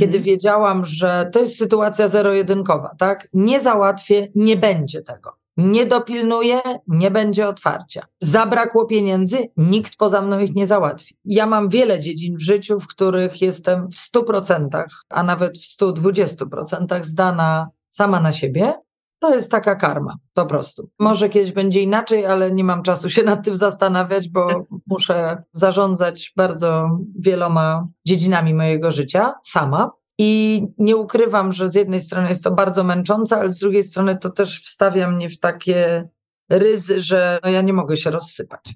kiedy wiedziałam, że to jest sytuacja zero-jedynkowa, tak? Nie załatwię, nie będzie tego nie dopilnuje, nie będzie otwarcia. Zabrakło pieniędzy, nikt poza mną ich nie załatwi. Ja mam wiele dziedzin w życiu, w których jestem w 100%, a nawet w 120% zdana sama na siebie. to jest taka karma, po prostu. Może kiedyś będzie inaczej, ale nie mam czasu się nad tym zastanawiać, bo (laughs) muszę zarządzać bardzo wieloma dziedzinami mojego życia sama. I nie ukrywam, że z jednej strony jest to bardzo męczące, ale z drugiej strony to też wstawia mnie w takie ryzy, że no ja nie mogę się rozsypać.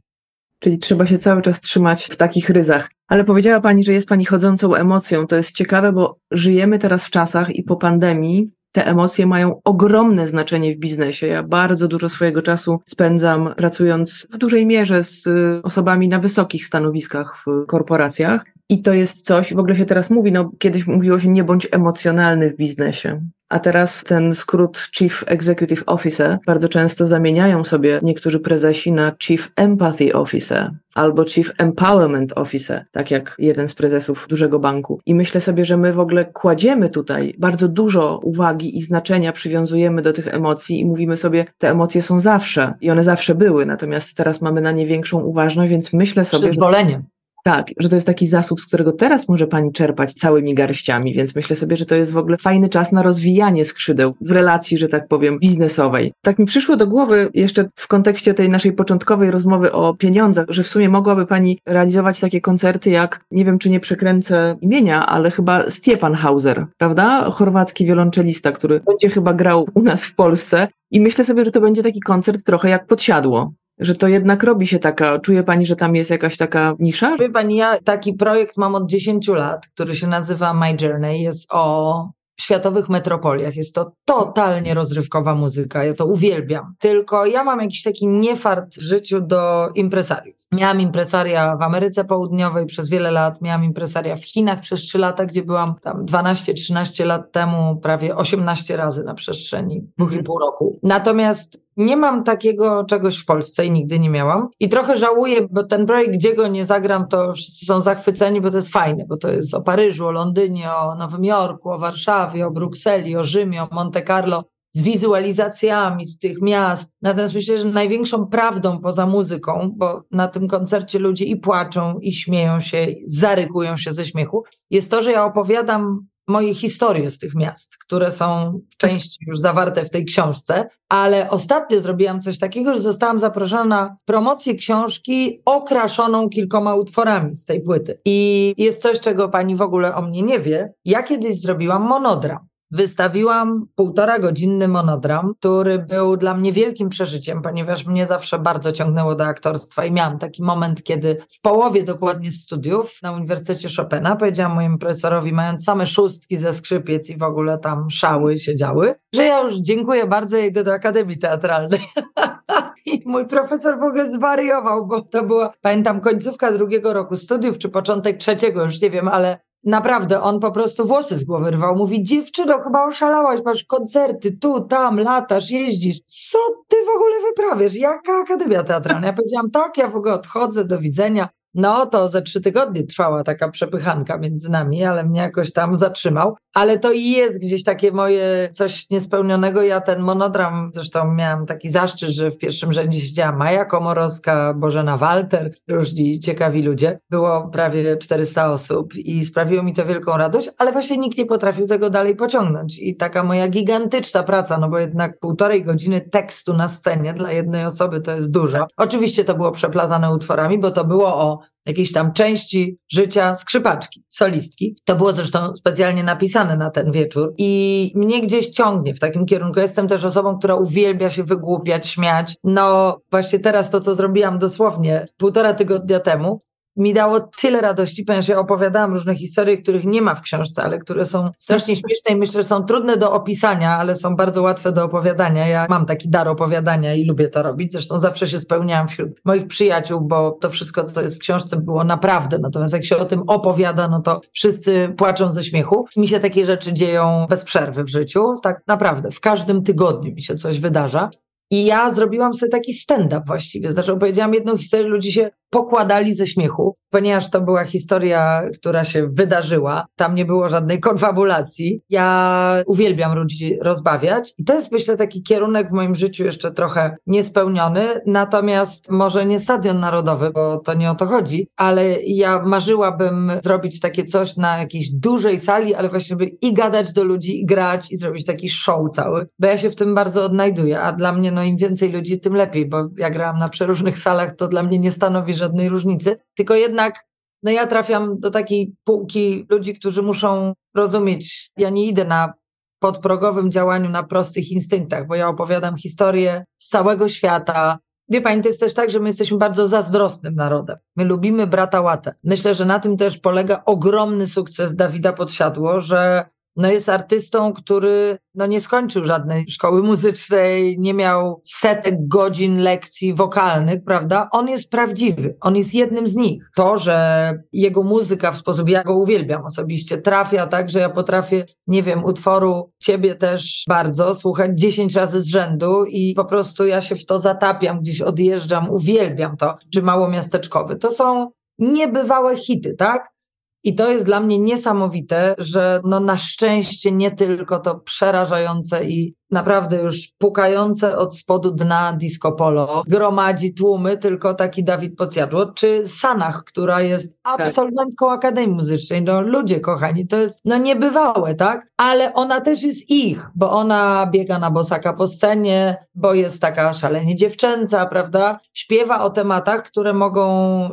Czyli trzeba się cały czas trzymać w takich ryzach. Ale powiedziała Pani, że jest Pani chodzącą emocją. To jest ciekawe, bo żyjemy teraz w czasach i po pandemii te emocje mają ogromne znaczenie w biznesie. Ja bardzo dużo swojego czasu spędzam pracując w dużej mierze z osobami na wysokich stanowiskach w korporacjach. I to jest coś, w ogóle się teraz mówi, no kiedyś mówiło się nie bądź emocjonalny w biznesie. A teraz ten skrót Chief Executive Officer bardzo często zamieniają sobie niektórzy prezesi na Chief Empathy Officer albo Chief Empowerment Officer, tak jak jeden z prezesów dużego banku. I myślę sobie, że my w ogóle kładziemy tutaj bardzo dużo uwagi i znaczenia przywiązujemy do tych emocji i mówimy sobie, te emocje są zawsze i one zawsze były, natomiast teraz mamy na nie większą uważność, więc myślę sobie. Przyzwoleniem. Tak, że to jest taki zasób, z którego teraz może pani czerpać całymi garściami, więc myślę sobie, że to jest w ogóle fajny czas na rozwijanie skrzydeł w relacji, że tak powiem, biznesowej. Tak mi przyszło do głowy jeszcze w kontekście tej naszej początkowej rozmowy o pieniądzach, że w sumie mogłaby pani realizować takie koncerty jak, nie wiem czy nie przekręcę imienia, ale chyba Stiepan Hauser, prawda? Chorwacki wiolonczelista, który będzie chyba grał u nas w Polsce. I myślę sobie, że to będzie taki koncert trochę jak podsiadło że to jednak robi się taka, czuje Pani, że tam jest jakaś taka nisza? Wie Pani, ja taki projekt mam od 10 lat, który się nazywa My Journey, jest o światowych metropoliach. Jest to totalnie rozrywkowa muzyka, ja to uwielbiam. Tylko ja mam jakiś taki niefart w życiu do impresariów. Miałam impresaria w Ameryce Południowej przez wiele lat, miałam impresaria w Chinach przez 3 lata, gdzie byłam tam 12-13 lat temu, prawie 18 razy na przestrzeni dwóch i pół roku. Natomiast nie mam takiego czegoś w Polsce i nigdy nie miałam. I trochę żałuję, bo ten projekt, gdzie go nie zagram, to wszyscy są zachwyceni, bo to jest fajne, bo to jest o Paryżu, o Londynie, o Nowym Jorku, o Warszawie, o Brukseli, o Rzymie, o Monte Carlo z wizualizacjami z tych miast. Natomiast myślę, że największą prawdą poza muzyką, bo na tym koncercie ludzie i płaczą, i śmieją się, zarykują się ze śmiechu, jest to, że ja opowiadam moje historie z tych miast, które są w części już zawarte w tej książce, ale ostatnio zrobiłam coś takiego, że zostałam zaproszona na promocję książki okraszoną kilkoma utworami z tej płyty. I jest coś, czego pani w ogóle o mnie nie wie. Ja kiedyś zrobiłam monodram wystawiłam półtora godzinny monodram, który był dla mnie wielkim przeżyciem, ponieważ mnie zawsze bardzo ciągnęło do aktorstwa i miałam taki moment, kiedy w połowie dokładnie studiów na Uniwersytecie Chopina powiedziałam mojemu profesorowi, mając same szóstki ze skrzypiec i w ogóle tam szały się działy, że ja już dziękuję bardzo, ja idę do Akademii Teatralnej. (laughs) I mój profesor w ogóle zwariował, bo to była, pamiętam, końcówka drugiego roku studiów, czy początek trzeciego, już nie wiem, ale Naprawdę, on po prostu włosy z głowy rwał. Mówi, dziewczyno, chyba oszalałaś, masz koncerty, tu, tam, latasz, jeździsz. Co ty w ogóle wyprawiasz? Jaka Akademia Teatralna? Ja powiedziałam, tak, ja w ogóle odchodzę, do widzenia. No to ze trzy tygodnie trwała taka przepychanka między nami, ale mnie jakoś tam zatrzymał. Ale to i jest gdzieś takie moje coś niespełnionego. Ja ten monodram, zresztą miałam taki zaszczyt, że w pierwszym rzędzie siedziała Maja Komorowska, Bożena Walter, różni ciekawi ludzie. Było prawie 400 osób i sprawiło mi to wielką radość, ale właśnie nikt nie potrafił tego dalej pociągnąć. I taka moja gigantyczna praca, no bo jednak półtorej godziny tekstu na scenie dla jednej osoby to jest dużo. Oczywiście to było przeplatane utworami, bo to było o jakiejś tam części życia skrzypaczki, solistki. To było zresztą specjalnie napisane na ten wieczór i mnie gdzieś ciągnie w takim kierunku. Jestem też osobą, która uwielbia się wygłupiać, śmiać. No właśnie teraz to, co zrobiłam dosłownie półtora tygodnia temu, mi dało tyle radości, ponieważ ja opowiadałam różne historie, których nie ma w książce, ale które są strasznie śmieszne i myślę, że są trudne do opisania, ale są bardzo łatwe do opowiadania. Ja mam taki dar opowiadania i lubię to robić. Zresztą zawsze się spełniałam wśród moich przyjaciół, bo to wszystko, co jest w książce, było naprawdę. Natomiast jak się o tym opowiada, no to wszyscy płaczą ze śmiechu. Mi się takie rzeczy dzieją bez przerwy w życiu. Tak naprawdę. W każdym tygodniu mi się coś wydarza. I ja zrobiłam sobie taki stand-up właściwie. Znaczy opowiedziałam jedną historię, ludzie się pokładali ze śmiechu, ponieważ to była historia, która się wydarzyła. Tam nie było żadnej konfabulacji. Ja uwielbiam ludzi rozbawiać i to jest myślę taki kierunek w moim życiu jeszcze trochę niespełniony, natomiast może nie Stadion Narodowy, bo to nie o to chodzi, ale ja marzyłabym zrobić takie coś na jakiejś dużej sali, ale właśnie by i gadać do ludzi, i grać, i zrobić taki show cały, bo ja się w tym bardzo odnajduję, a dla mnie no im więcej ludzi, tym lepiej, bo ja grałam na przeróżnych salach, to dla mnie nie stanowi żadnej różnicy, tylko jednak no ja trafiam do takiej półki ludzi, którzy muszą rozumieć, ja nie idę na podprogowym działaniu na prostych instynktach, bo ja opowiadam historię z całego świata. Wie pani, to jest też tak, że my jesteśmy bardzo zazdrosnym narodem. My lubimy brata łatę. Myślę, że na tym też polega ogromny sukces Dawida Podsiadło, że no jest artystą, który no nie skończył żadnej szkoły muzycznej, nie miał setek godzin lekcji wokalnych, prawda? On jest prawdziwy, on jest jednym z nich. To, że jego muzyka w sposób, ja go uwielbiam osobiście, trafia tak, że ja potrafię, nie wiem, utworu ciebie też bardzo słuchać dziesięć razy z rzędu i po prostu ja się w to zatapiam, gdzieś odjeżdżam, uwielbiam to, czy małomiasteczkowy. To są niebywałe hity, tak? I to jest dla mnie niesamowite, że no na szczęście nie tylko to przerażające i naprawdę już pukające od spodu dna disco polo gromadzi tłumy, tylko taki Dawid Pocjadło, czy Sanach, która jest tak. absolwentką Akademii Muzycznej. No ludzie kochani, to jest no niebywałe, tak? Ale ona też jest ich, bo ona biega na bosaka po scenie, bo jest taka szalenie dziewczęca, prawda? Śpiewa o tematach, które mogą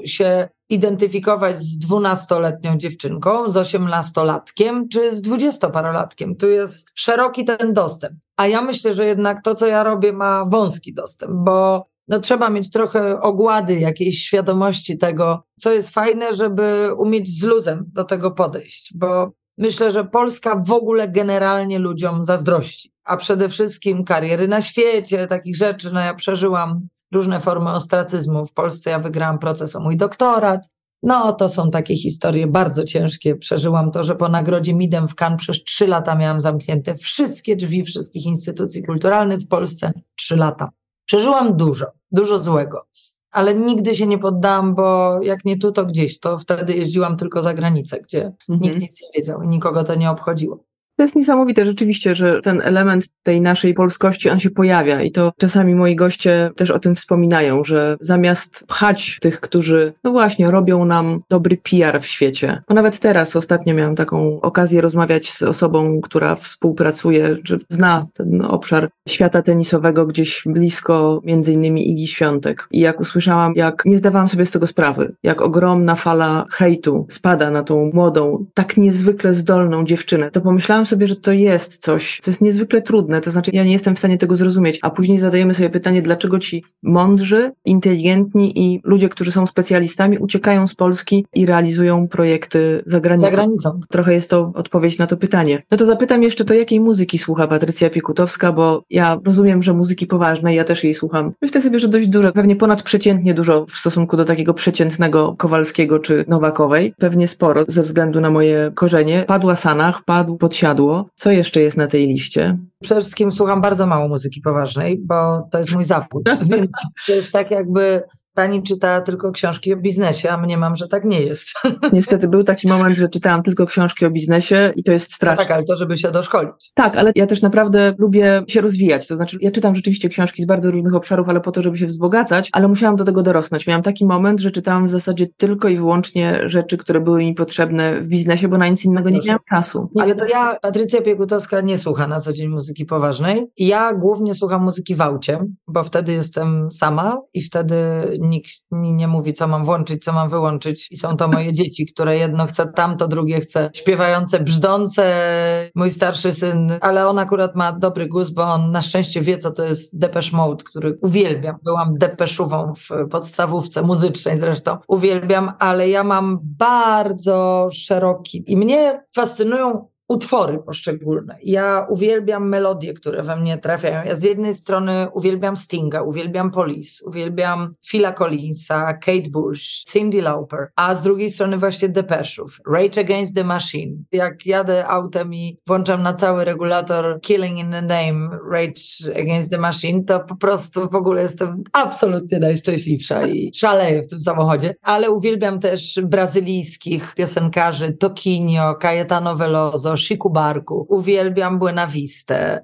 się identyfikować z dwunastoletnią dziewczynką, z osiemnastolatkiem czy z dwudziestoparolatkiem. Tu jest szeroki ten dostęp. A ja myślę, że jednak to, co ja robię, ma wąski dostęp, bo no, trzeba mieć trochę ogłady, jakiejś świadomości tego, co jest fajne, żeby umieć z luzem do tego podejść, bo myślę, że Polska w ogóle generalnie ludziom zazdrości, a przede wszystkim kariery na świecie, takich rzeczy. No ja przeżyłam różne formy ostracyzmu. W Polsce ja wygrałam proces o mój doktorat. No, to są takie historie bardzo ciężkie. Przeżyłam to, że po nagrodzie Midem w Cannes przez trzy lata miałam zamknięte wszystkie drzwi wszystkich instytucji kulturalnych w Polsce. Trzy lata. Przeżyłam dużo, dużo złego, ale nigdy się nie poddałam, bo jak nie tu, to gdzieś. To wtedy jeździłam tylko za granicę, gdzie mhm. nikt nic nie wiedział i nikogo to nie obchodziło. To jest niesamowite rzeczywiście, że ten element tej naszej polskości, on się pojawia i to czasami moi goście też o tym wspominają, że zamiast pchać tych, którzy, no właśnie, robią nam dobry PR w świecie. Bo nawet teraz ostatnio miałam taką okazję rozmawiać z osobą, która współpracuje, czy zna ten obszar świata tenisowego gdzieś blisko między innymi Igi Świątek. I jak usłyszałam, jak nie zdawałam sobie z tego sprawy, jak ogromna fala hejtu spada na tą młodą, tak niezwykle zdolną dziewczynę, to pomyślałam sobie, że to jest coś, co jest niezwykle trudne, to znaczy ja nie jestem w stanie tego zrozumieć, a później zadajemy sobie pytanie, dlaczego ci mądrzy, inteligentni i ludzie, którzy są specjalistami, uciekają z Polski i realizują projekty za granicą. Za granicą. Trochę jest to odpowiedź na to pytanie. No to zapytam jeszcze to, jakiej muzyki słucha Patrycja Piekutowska, bo ja rozumiem, że muzyki poważnej, ja też jej słucham. Myślę sobie, że dość dużo, pewnie ponadprzeciętnie dużo w stosunku do takiego przeciętnego Kowalskiego czy Nowakowej. Pewnie sporo ze względu na moje korzenie. Padła Sanach, padł Podsiadło, co jeszcze jest na tej liście? Przede wszystkim słucham bardzo mało muzyki poważnej, bo to jest mój zawód, (laughs) więc to jest tak jakby Pani czyta tylko książki o biznesie, a mnie mam, że tak nie jest. (laughs) Niestety był taki moment, że czytałam tylko książki o biznesie i to jest straszne. No tak, ale to, żeby się doszkolić. Tak, ale ja też naprawdę lubię się rozwijać. To znaczy, ja czytam rzeczywiście książki z bardzo różnych obszarów, ale po to, żeby się wzbogacać, ale musiałam do tego dorosnąć. Miałam taki moment, że czytałam w zasadzie tylko i wyłącznie rzeczy, które były mi potrzebne w biznesie, bo na nic innego nie miałam czasu. Nie, ale to ja, Patrycja Piekutowska, nie słucha na co dzień muzyki poważnej. Ja głównie słucham muzyki w aucie, bo wtedy jestem sama i wtedy nikt mi nie mówi, co mam włączyć, co mam wyłączyć. I są to moje dzieci, które jedno chce tamto, drugie chce śpiewające, brzdące. Mój starszy syn, ale on akurat ma dobry gust, bo on na szczęście wie, co to jest Depeche Mode, który uwielbiam. Byłam depeszową w podstawówce muzycznej zresztą. Uwielbiam, ale ja mam bardzo szeroki i mnie fascynują utwory poszczególne. Ja uwielbiam melodie, które we mnie trafiają. Ja z jednej strony uwielbiam Stinga, uwielbiam Police, uwielbiam Phila Collinsa, Kate Bush, Cindy Lauper, a z drugiej strony właśnie Depeszów, Rage Against the Machine. Jak jadę autem i włączam na cały regulator Killing in the Name, Rage Against the Machine, to po prostu w ogóle jestem absolutnie najszczęśliwsza i szaleję w tym samochodzie. Ale uwielbiam też brazylijskich piosenkarzy Toquinho, Caetano Veloso, Chico Barku. Uwielbiam Buena.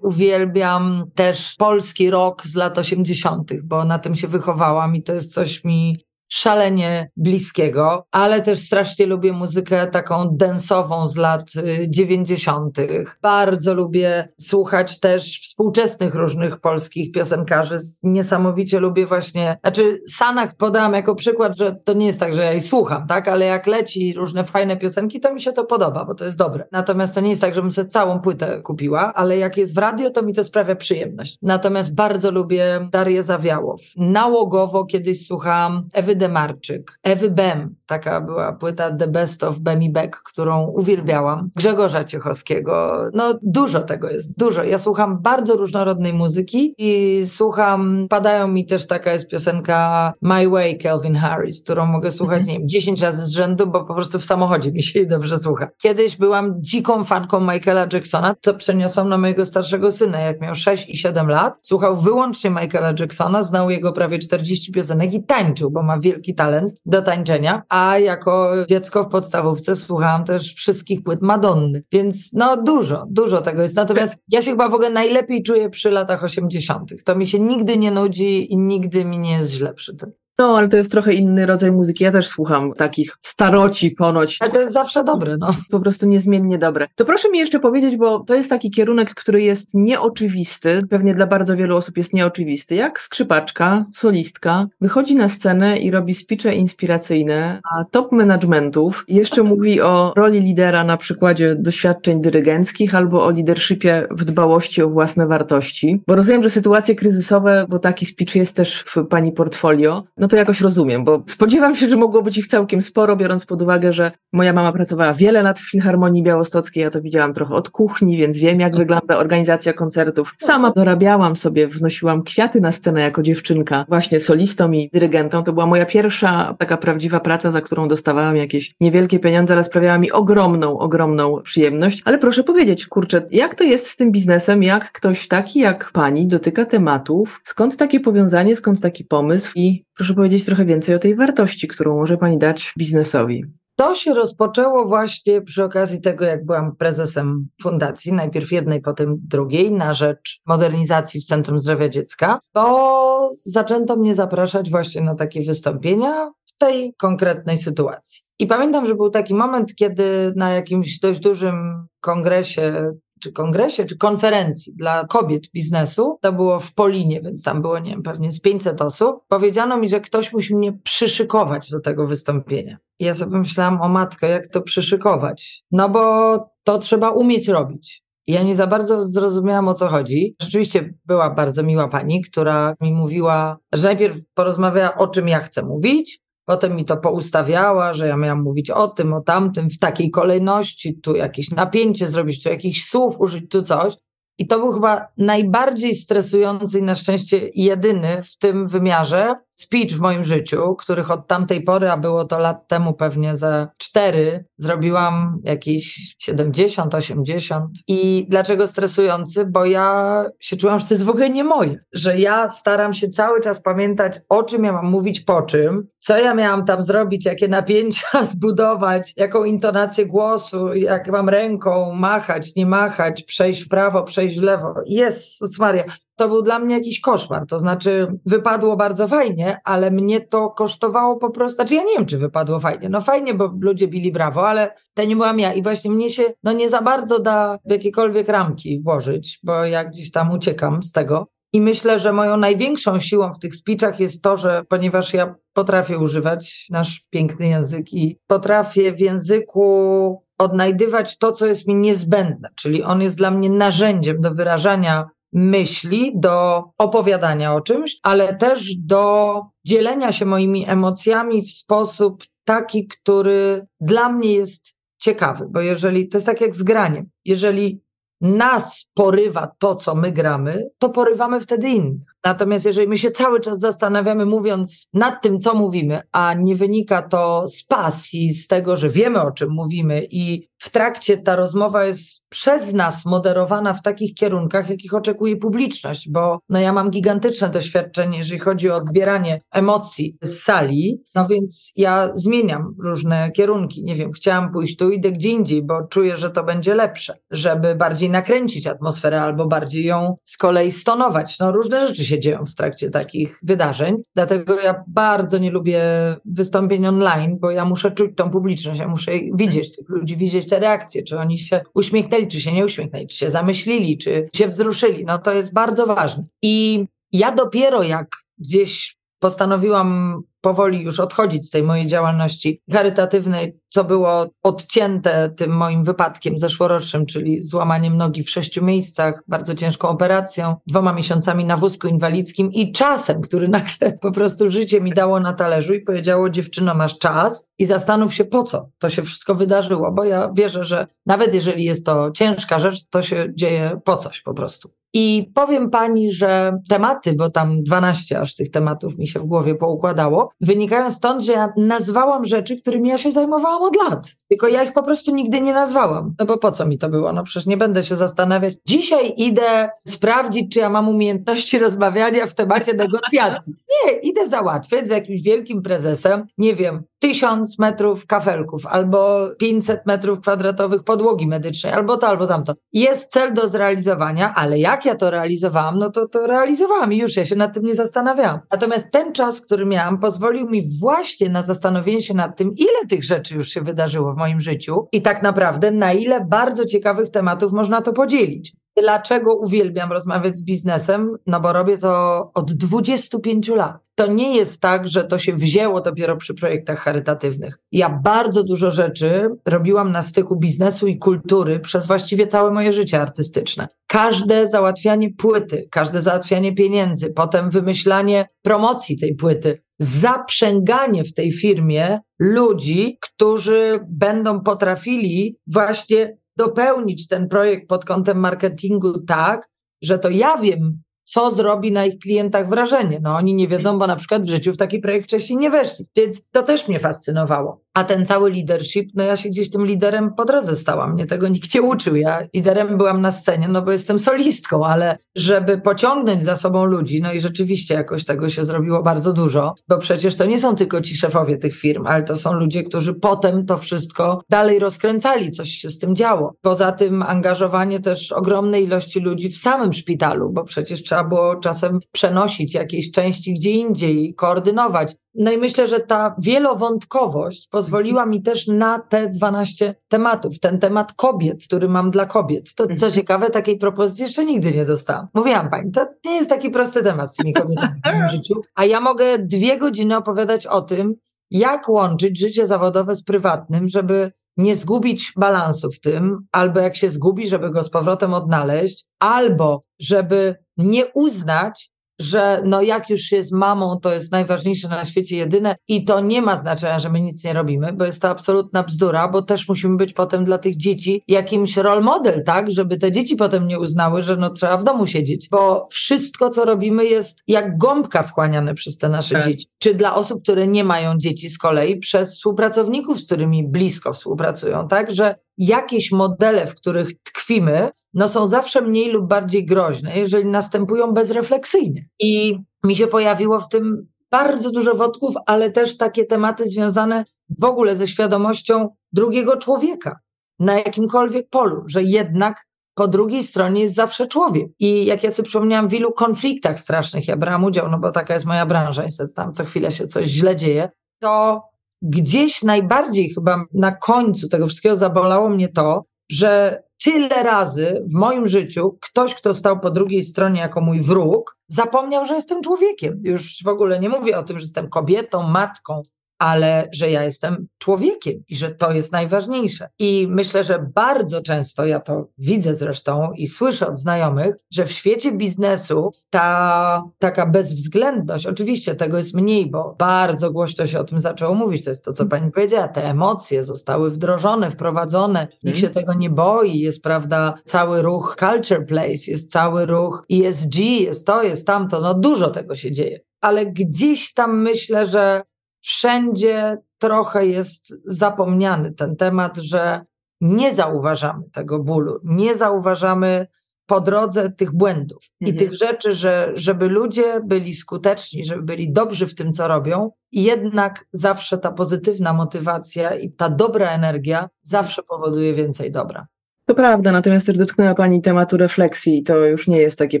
Uwielbiam też polski rock z lat 80., bo na tym się wychowałam i to jest coś mi szalenie bliskiego, ale też strasznie lubię muzykę taką densową z lat 90. Y, Bardzo lubię słuchać też współczesnych różnych polskich piosenkarzy. Niesamowicie lubię właśnie, znaczy Sanach podałam jako przykład, że to nie jest tak, że ja jej słucham, tak, ale jak leci różne fajne piosenki, to mi się to podoba, bo to jest dobre. Natomiast to nie jest tak, żebym sobie całą płytę kupiła, ale jak jest w radio, to mi to sprawia przyjemność. Natomiast bardzo lubię Darię Zawiałow. Nałogowo kiedyś słuchałam Ewy Demarczyk, Ewy Bem, taka była płyta The Best of Bemi Beck, którą uwielbiałam, Grzegorza Ciechowskiego. No dużo tego jest, dużo. Ja słucham bardzo różnorodnej muzyki i słucham, padają mi też taka jest piosenka My Way Kelvin Harris, którą mogę słuchać, nie wiem, 10 razy z rzędu, bo po prostu w samochodzie mi się jej dobrze słucha. Kiedyś byłam dziką fanką Michaela Jacksona, to przeniosłam na mojego starszego syna, jak miał 6 i 7 lat. Słuchał wyłącznie Michaela Jacksona, znał jego prawie 40 piosenek i tańczył, bo ma wielki talent do tańczenia, a jako dziecko w podstawówce słuchałam też wszystkich płyt Madonny, więc no dużo, dużo tego jest. Natomiast ja się chyba w ogóle najlepiej czuję przy latach 80. To mi się nigdy nie nudzi i nigdy mi nie jest źle przy tym. No, ale to jest trochę inny rodzaj muzyki. Ja też słucham takich staroci ponoć. Ale to jest zawsze dobre, no. Po prostu niezmiennie dobre. To proszę mi jeszcze powiedzieć, bo to jest taki kierunek, który jest nieoczywisty, pewnie dla bardzo wielu osób jest nieoczywisty. Jak skrzypaczka, solistka wychodzi na scenę i robi speeche inspiracyjne, a top managementów jeszcze (laughs) mówi o roli lidera na przykładzie doświadczeń dyrygenckich albo o leadershipie w dbałości o własne wartości. Bo rozumiem, że sytuacje kryzysowe, bo taki speech jest też w pani portfolio, no to jakoś rozumiem, bo spodziewam się, że mogło być ich całkiem sporo, biorąc pod uwagę, że moja mama pracowała wiele lat w Filharmonii Białostockiej, ja to widziałam trochę od kuchni, więc wiem, jak wygląda organizacja koncertów. Sama dorabiałam sobie, wnosiłam kwiaty na scenę jako dziewczynka, właśnie solistą i dyrygentą. To była moja pierwsza taka prawdziwa praca, za którą dostawałam jakieś niewielkie pieniądze, ale sprawiała mi ogromną, ogromną przyjemność. Ale proszę powiedzieć, kurczę, jak to jest z tym biznesem, jak ktoś taki jak pani dotyka tematów, skąd takie powiązanie, skąd taki pomysł i proszę powiedzieć trochę więcej o tej wartości, którą może Pani dać biznesowi. To się rozpoczęło właśnie przy okazji tego, jak byłam prezesem fundacji, najpierw jednej, potem drugiej, na rzecz modernizacji w Centrum Zdrowia Dziecka, bo zaczęto mnie zapraszać właśnie na takie wystąpienia w tej konkretnej sytuacji. I pamiętam, że był taki moment, kiedy na jakimś dość dużym kongresie czy kongresie, czy konferencji dla kobiet biznesu, to było w Polinie, więc tam było, nie wiem, pewnie z 500 osób, powiedziano mi, że ktoś musi mnie przyszykować do tego wystąpienia. I ja sobie myślałam, o matko, jak to przyszykować? No bo to trzeba umieć robić. Ja nie za bardzo zrozumiałam o co chodzi. Rzeczywiście była bardzo miła pani, która mi mówiła, że najpierw porozmawiała o czym ja chcę mówić, Potem mi to poustawiała, że ja miałam mówić o tym, o tamtym, w takiej kolejności, tu jakieś napięcie zrobić, tu jakichś słów użyć, tu coś. I to był chyba najbardziej stresujący i na szczęście jedyny w tym wymiarze speech w moim życiu, których od tamtej pory, a było to lat temu pewnie ze cztery, zrobiłam jakieś 70, 80. I dlaczego stresujący? Bo ja się czułam, że to jest w ogóle nie moje. Że ja staram się cały czas pamiętać, o czym ja mam mówić, po czym, co ja miałam tam zrobić, jakie napięcia (laughs) zbudować, jaką intonację głosu, jak mam ręką machać, nie machać, przejść w prawo, przejść w lewo. Jezus Maria, to był dla mnie jakiś koszmar. To znaczy, wypadło bardzo fajnie, ale mnie to kosztowało po prostu. Znaczy, ja nie wiem, czy wypadło fajnie. No fajnie, bo ludzie bili brawo, ale to nie byłam ja. I właśnie mnie się no nie za bardzo da w jakiekolwiek ramki włożyć, bo ja gdzieś tam uciekam z tego. I myślę, że moją największą siłą w tych speechach jest to, że ponieważ ja potrafię używać nasz piękny język i potrafię w języku odnajdywać to, co jest mi niezbędne, czyli on jest dla mnie narzędziem do wyrażania myśli, do opowiadania o czymś, ale też do dzielenia się moimi emocjami w sposób taki, który dla mnie jest ciekawy, bo jeżeli to jest tak jak z graniem, jeżeli nas porywa to, co my gramy, to porywamy wtedy innych. Natomiast jeżeli my się cały czas zastanawiamy, mówiąc nad tym, co mówimy, a nie wynika to z pasji, z tego, że wiemy, o czym mówimy i w trakcie ta rozmowa jest przez nas moderowana w takich kierunkach, jakich oczekuje publiczność, bo no ja mam gigantyczne doświadczenie, jeżeli chodzi o odbieranie emocji z sali, no więc ja zmieniam różne kierunki. Nie wiem, chciałam pójść tu, idę gdzie indziej, bo czuję, że to będzie lepsze, żeby bardziej nakręcić atmosferę albo bardziej ją z kolei stonować. No różne rzeczy się dzieją w trakcie takich wydarzeń, dlatego ja bardzo nie lubię wystąpień online, bo ja muszę czuć tą publiczność, ja muszę widzieć tych ludzi, widzieć te reakcje, czy oni się uśmiechnęli, czy się nie uśmiechnęli, czy się zamyślili, czy się wzruszyli. No to jest bardzo ważne. I ja dopiero jak gdzieś postanowiłam powoli już odchodzić z tej mojej działalności charytatywnej, co było odcięte tym moim wypadkiem zeszłorocznym, czyli złamaniem nogi w sześciu miejscach, bardzo ciężką operacją, dwoma miesiącami na wózku inwalidzkim i czasem, który nagle po prostu życie mi dało na talerzu i powiedziało: Dziewczyno, masz czas i zastanów się, po co to się wszystko wydarzyło, bo ja wierzę, że nawet jeżeli jest to ciężka rzecz, to się dzieje po coś po prostu. I powiem pani, że tematy, bo tam 12 aż tych tematów mi się w głowie poukładało, wynikają stąd, że ja nazwałam rzeczy, którymi ja się zajmowałam od lat. Tylko ja ich po prostu nigdy nie nazwałam. No bo po co mi to było? No przecież nie będę się zastanawiać. Dzisiaj idę sprawdzić, czy ja mam umiejętności (laughs) rozmawiania w temacie negocjacji. Nie, idę załatwiać z jakimś wielkim prezesem, nie wiem, tysiąc metrów kafelków, albo 500 metrów kwadratowych podłogi medycznej, albo to, albo tamto. Jest cel do zrealizowania, ale jak ja to realizowałam, no to to realizowałam i już ja się nad tym nie zastanawiałam. Natomiast ten czas, który miałam, pozwolił mi właśnie na zastanowienie się nad tym, ile tych rzeczy już się wydarzyło w moim życiu i tak naprawdę na ile bardzo ciekawych tematów można to podzielić. Dlaczego uwielbiam rozmawiać z biznesem? No bo robię to od 25 lat. To nie jest tak, że to się wzięło dopiero przy projektach charytatywnych. Ja bardzo dużo rzeczy robiłam na styku biznesu i kultury przez właściwie całe moje życie artystyczne. Każde załatwianie płyty, każde załatwianie pieniędzy, potem wymyślanie promocji tej płyty, zaprzęganie w tej firmie ludzi, którzy będą potrafili właśnie dopełnić ten projekt pod kątem marketingu tak, że to ja wiem, co zrobi na ich klientach wrażenie. No oni nie wiedzą, bo na przykład w życiu w taki projekt wcześniej nie weszli. Więc to też mnie fascynowało. A ten cały leadership, no ja się gdzieś tym liderem po drodze stałam. Mnie tego nikt nie uczył. Ja liderem byłam na scenie, no bo jestem solistką, ale żeby pociągnąć za sobą ludzi, no i rzeczywiście jakoś tego się zrobiło bardzo dużo, bo przecież to nie są tylko ci szefowie tych firm, ale to są ludzie, którzy potem to wszystko dalej rozkręcali, coś się z tym działo. Poza tym angażowanie też ogromnej ilości ludzi w samym szpitalu, bo przecież trzeba było czasem przenosić jakieś części gdzie indziej, koordynować. No i myślę, że ta wielowątkowość pozwoliła mi też na te 12 tematów. Ten temat kobiet, który mam dla kobiet. To co mhm. ciekawe, takiej propozycji jeszcze nigdy nie dostałam. Mówiłam pani, to nie jest taki prosty temat z tymi kobietami w moim życiu. A ja mogę dwie godziny opowiadać o tym, jak łączyć życie zawodowe z prywatnym, żeby nie zgubić balansu w tym, albo jak się zgubi, żeby go z powrotem odnaleźć, albo żeby nie uznać, że no jak już jest mamą, to jest najważniejsze na świecie jedyne i to nie ma znaczenia, że my nic nie robimy, bo jest to absolutna bzdura, bo też musimy być potem dla tych dzieci jakimś role model, tak, żeby te dzieci potem nie uznały, że no trzeba w domu siedzieć, bo wszystko, co robimy jest jak gąbka wchłaniane przez te nasze tak. dzieci. Czy dla osób, które nie mają dzieci z kolei przez współpracowników, z którymi blisko współpracują, tak, że jakieś modele, w których tkwimy, no są zawsze mniej lub bardziej groźne, jeżeli następują bezrefleksyjnie. I mi się pojawiło w tym bardzo dużo wątków, ale też takie tematy związane w ogóle ze świadomością drugiego człowieka na jakimkolwiek polu, że jednak po drugiej stronie jest zawsze człowiek. I jak ja sobie przypomniałam, w wielu konfliktach strasznych ja brałam udział, no bo taka jest moja branża, niestety tam co chwilę się coś źle dzieje, to gdzieś najbardziej chyba na końcu tego wszystkiego zabolało mnie to, że tyle razy w moim życiu ktoś, kto stał po drugiej stronie jako mój wróg, zapomniał, że jestem człowiekiem. Już w ogóle nie mówię o tym, że jestem kobietą, matką, ale że ja jestem człowiekiem i że to jest najważniejsze. I myślę, że bardzo często, ja to widzę zresztą i słyszę od znajomych, że w świecie biznesu ta taka bezwzględność, oczywiście tego jest mniej, bo bardzo głośno się o tym zaczęło mówić, to jest to, co pani powiedziała, te emocje zostały wdrożone, wprowadzone, nikt się tego nie boi, jest prawda, cały ruch Culture Place, jest cały ruch ESG, jest to, jest tamto, no dużo tego się dzieje. Ale gdzieś tam myślę, że wszędzie trochę jest zapomniany ten temat, że nie zauważamy tego bólu, nie zauważamy po drodze tych błędów mhm. i tych rzeczy, że, żeby ludzie byli skuteczni, żeby byli dobrzy w tym, co robią, jednak zawsze ta pozytywna motywacja i ta dobra energia zawsze powoduje więcej dobra. To prawda, natomiast też dotknęła Pani tematu refleksji. To już nie jest takie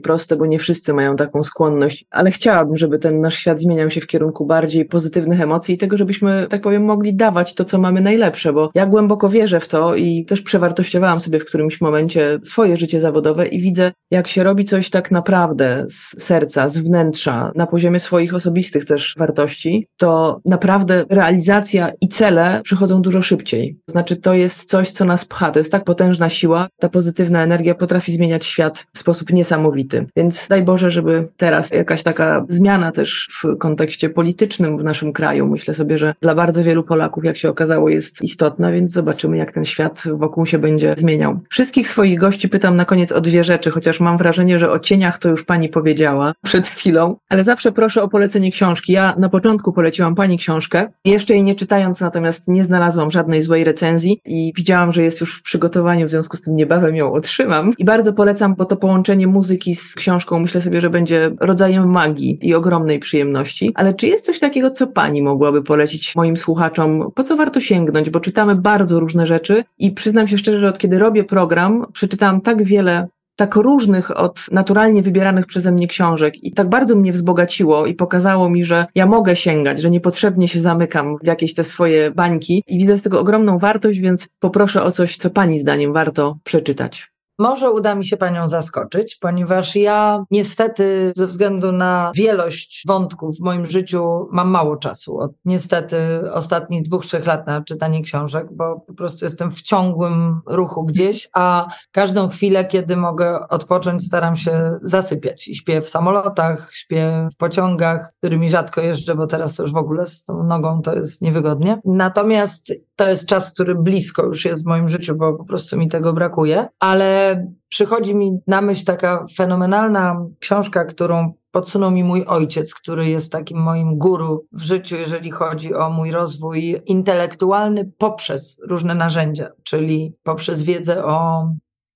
proste, bo nie wszyscy mają taką skłonność, ale chciałabym, żeby ten nasz świat zmieniał się w kierunku bardziej pozytywnych emocji i tego, żebyśmy, tak powiem, mogli dawać to, co mamy najlepsze, bo ja głęboko wierzę w to i też przewartościowałam sobie w którymś momencie swoje życie zawodowe i widzę, jak się robi coś tak naprawdę z serca, z wnętrza, na poziomie swoich osobistych też wartości, to naprawdę realizacja i cele przychodzą dużo szybciej. Znaczy, to jest coś, co nas pcha, to jest tak potężna siła, siła, ta pozytywna energia potrafi zmieniać świat w sposób niesamowity. Więc daj Boże, żeby teraz jakaś taka zmiana też w kontekście politycznym w naszym kraju, myślę sobie, że dla bardzo wielu Polaków, jak się okazało, jest istotna, więc zobaczymy, jak ten świat wokół się będzie zmieniał. Wszystkich swoich gości pytam na koniec o dwie rzeczy, chociaż mam wrażenie, że o cieniach to już pani powiedziała przed chwilą, ale zawsze proszę o polecenie książki. Ja na początku poleciłam pani książkę, jeszcze jej nie czytając, natomiast nie znalazłam żadnej złej recenzji i widziałam, że jest już w przygotowaniu, w związku związku z tym niebawem ją otrzymam. I bardzo polecam, bo to połączenie muzyki z książką myślę sobie, że będzie rodzajem magii i ogromnej przyjemności. Ale czy jest coś takiego, co pani mogłaby polecić moim słuchaczom? Po co warto sięgnąć? Bo czytamy bardzo różne rzeczy i przyznam się szczerze, że od kiedy robię program, przeczytałam tak wiele tak różnych od naturalnie wybieranych przeze mnie książek i tak bardzo mnie wzbogaciło i pokazało mi, że ja mogę sięgać, że niepotrzebnie się zamykam w jakieś te swoje bańki i widzę z tego ogromną wartość, więc poproszę o coś, co Pani zdaniem warto przeczytać. Może uda mi się Panią zaskoczyć, ponieważ ja niestety ze względu na wielość wątków w moim życiu mam mało czasu. Od niestety ostatnich dwóch, trzech lat na czytanie książek, bo po prostu jestem w ciągłym ruchu gdzieś, a każdą chwilę, kiedy mogę odpocząć, staram się zasypiać. I śpię w samolotach, śpię w pociągach, którymi rzadko jeżdżę, bo teraz już w ogóle z tą nogą to jest niewygodnie. Natomiast to jest czas, który blisko już jest w moim życiu, bo po prostu mi tego brakuje, ale przychodzi mi na myśl taka fenomenalna książka, którą podsunął mi mój ojciec, który jest takim moim guru w życiu, jeżeli chodzi o mój rozwój intelektualny poprzez różne narzędzia, czyli poprzez wiedzę o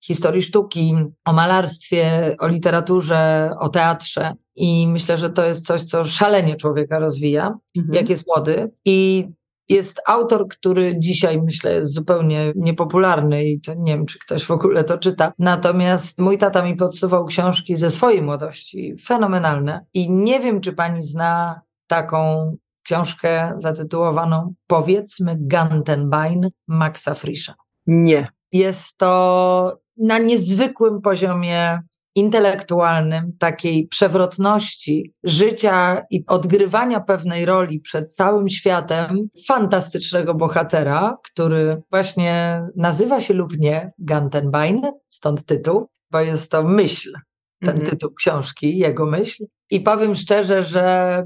historii sztuki, o malarstwie, o literaturze, o teatrze. I myślę, że to jest coś, co szalenie człowieka rozwija, mhm. jak jest młody. I jest autor, który dzisiaj myślę jest zupełnie niepopularny i to nie wiem, czy ktoś w ogóle to czyta. Natomiast mój tata mi podsuwał książki ze swojej młodości, fenomenalne. I nie wiem, czy pani zna taką książkę zatytułowaną Powiedzmy Gantenbein Maxa Frischa. Nie. Jest to na niezwykłym poziomie intelektualnym, takiej przewrotności życia i odgrywania pewnej roli przed całym światem fantastycznego bohatera, który właśnie nazywa się lub nie Gantenbein, stąd tytuł, bo jest to myśl, ten mhm. tytuł książki, jego myśl. I powiem szczerze, że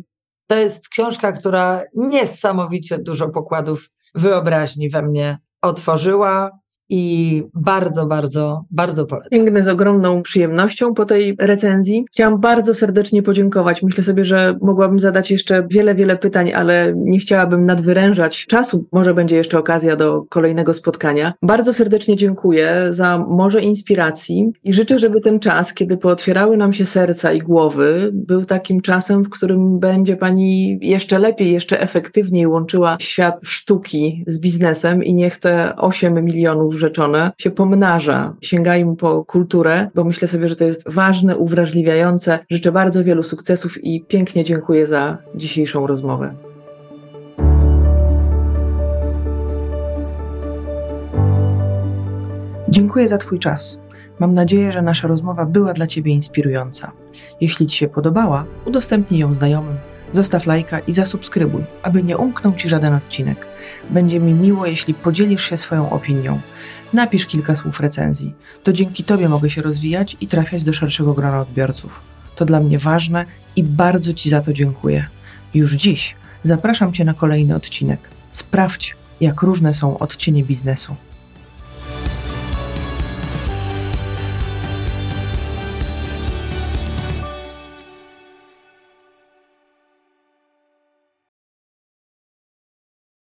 to jest książka, która niesamowicie dużo pokładów wyobraźni we mnie otworzyła, i bardzo, bardzo, bardzo polecam. Sięgnę z ogromną przyjemnością po tej recenzji. Chciałam bardzo serdecznie podziękować. Myślę sobie, że mogłabym zadać jeszcze wiele, wiele pytań, ale nie chciałabym nadwyrężać czasu. Może będzie jeszcze okazja do kolejnego spotkania. Bardzo serdecznie dziękuję za morze inspiracji i życzę, żeby ten czas, kiedy pootwierały nam się serca i głowy, był takim czasem, w którym będzie Pani jeszcze lepiej, jeszcze efektywniej łączyła świat sztuki z biznesem i niech te 8 milionów rzeczone się pomnaża. Sięgajmy po kulturę, bo myślę sobie, że to jest ważne, uwrażliwiające. Życzę bardzo wielu sukcesów i pięknie dziękuję za dzisiejszą rozmowę. Dziękuję za Twój czas. Mam nadzieję, że nasza rozmowa była dla Ciebie inspirująca. Jeśli Ci się podobała, udostępnij ją znajomym Zostaw lajka i zasubskrybuj, aby nie umknął Ci żaden odcinek. Będzie mi miło, jeśli podzielisz się swoją opinią. Napisz kilka słów recenzji. To dzięki Tobie mogę się rozwijać i trafiać do szerszego grona odbiorców. To dla mnie ważne i bardzo Ci za to dziękuję. Już dziś zapraszam Cię na kolejny odcinek. Sprawdź, jak różne są odcienie biznesu.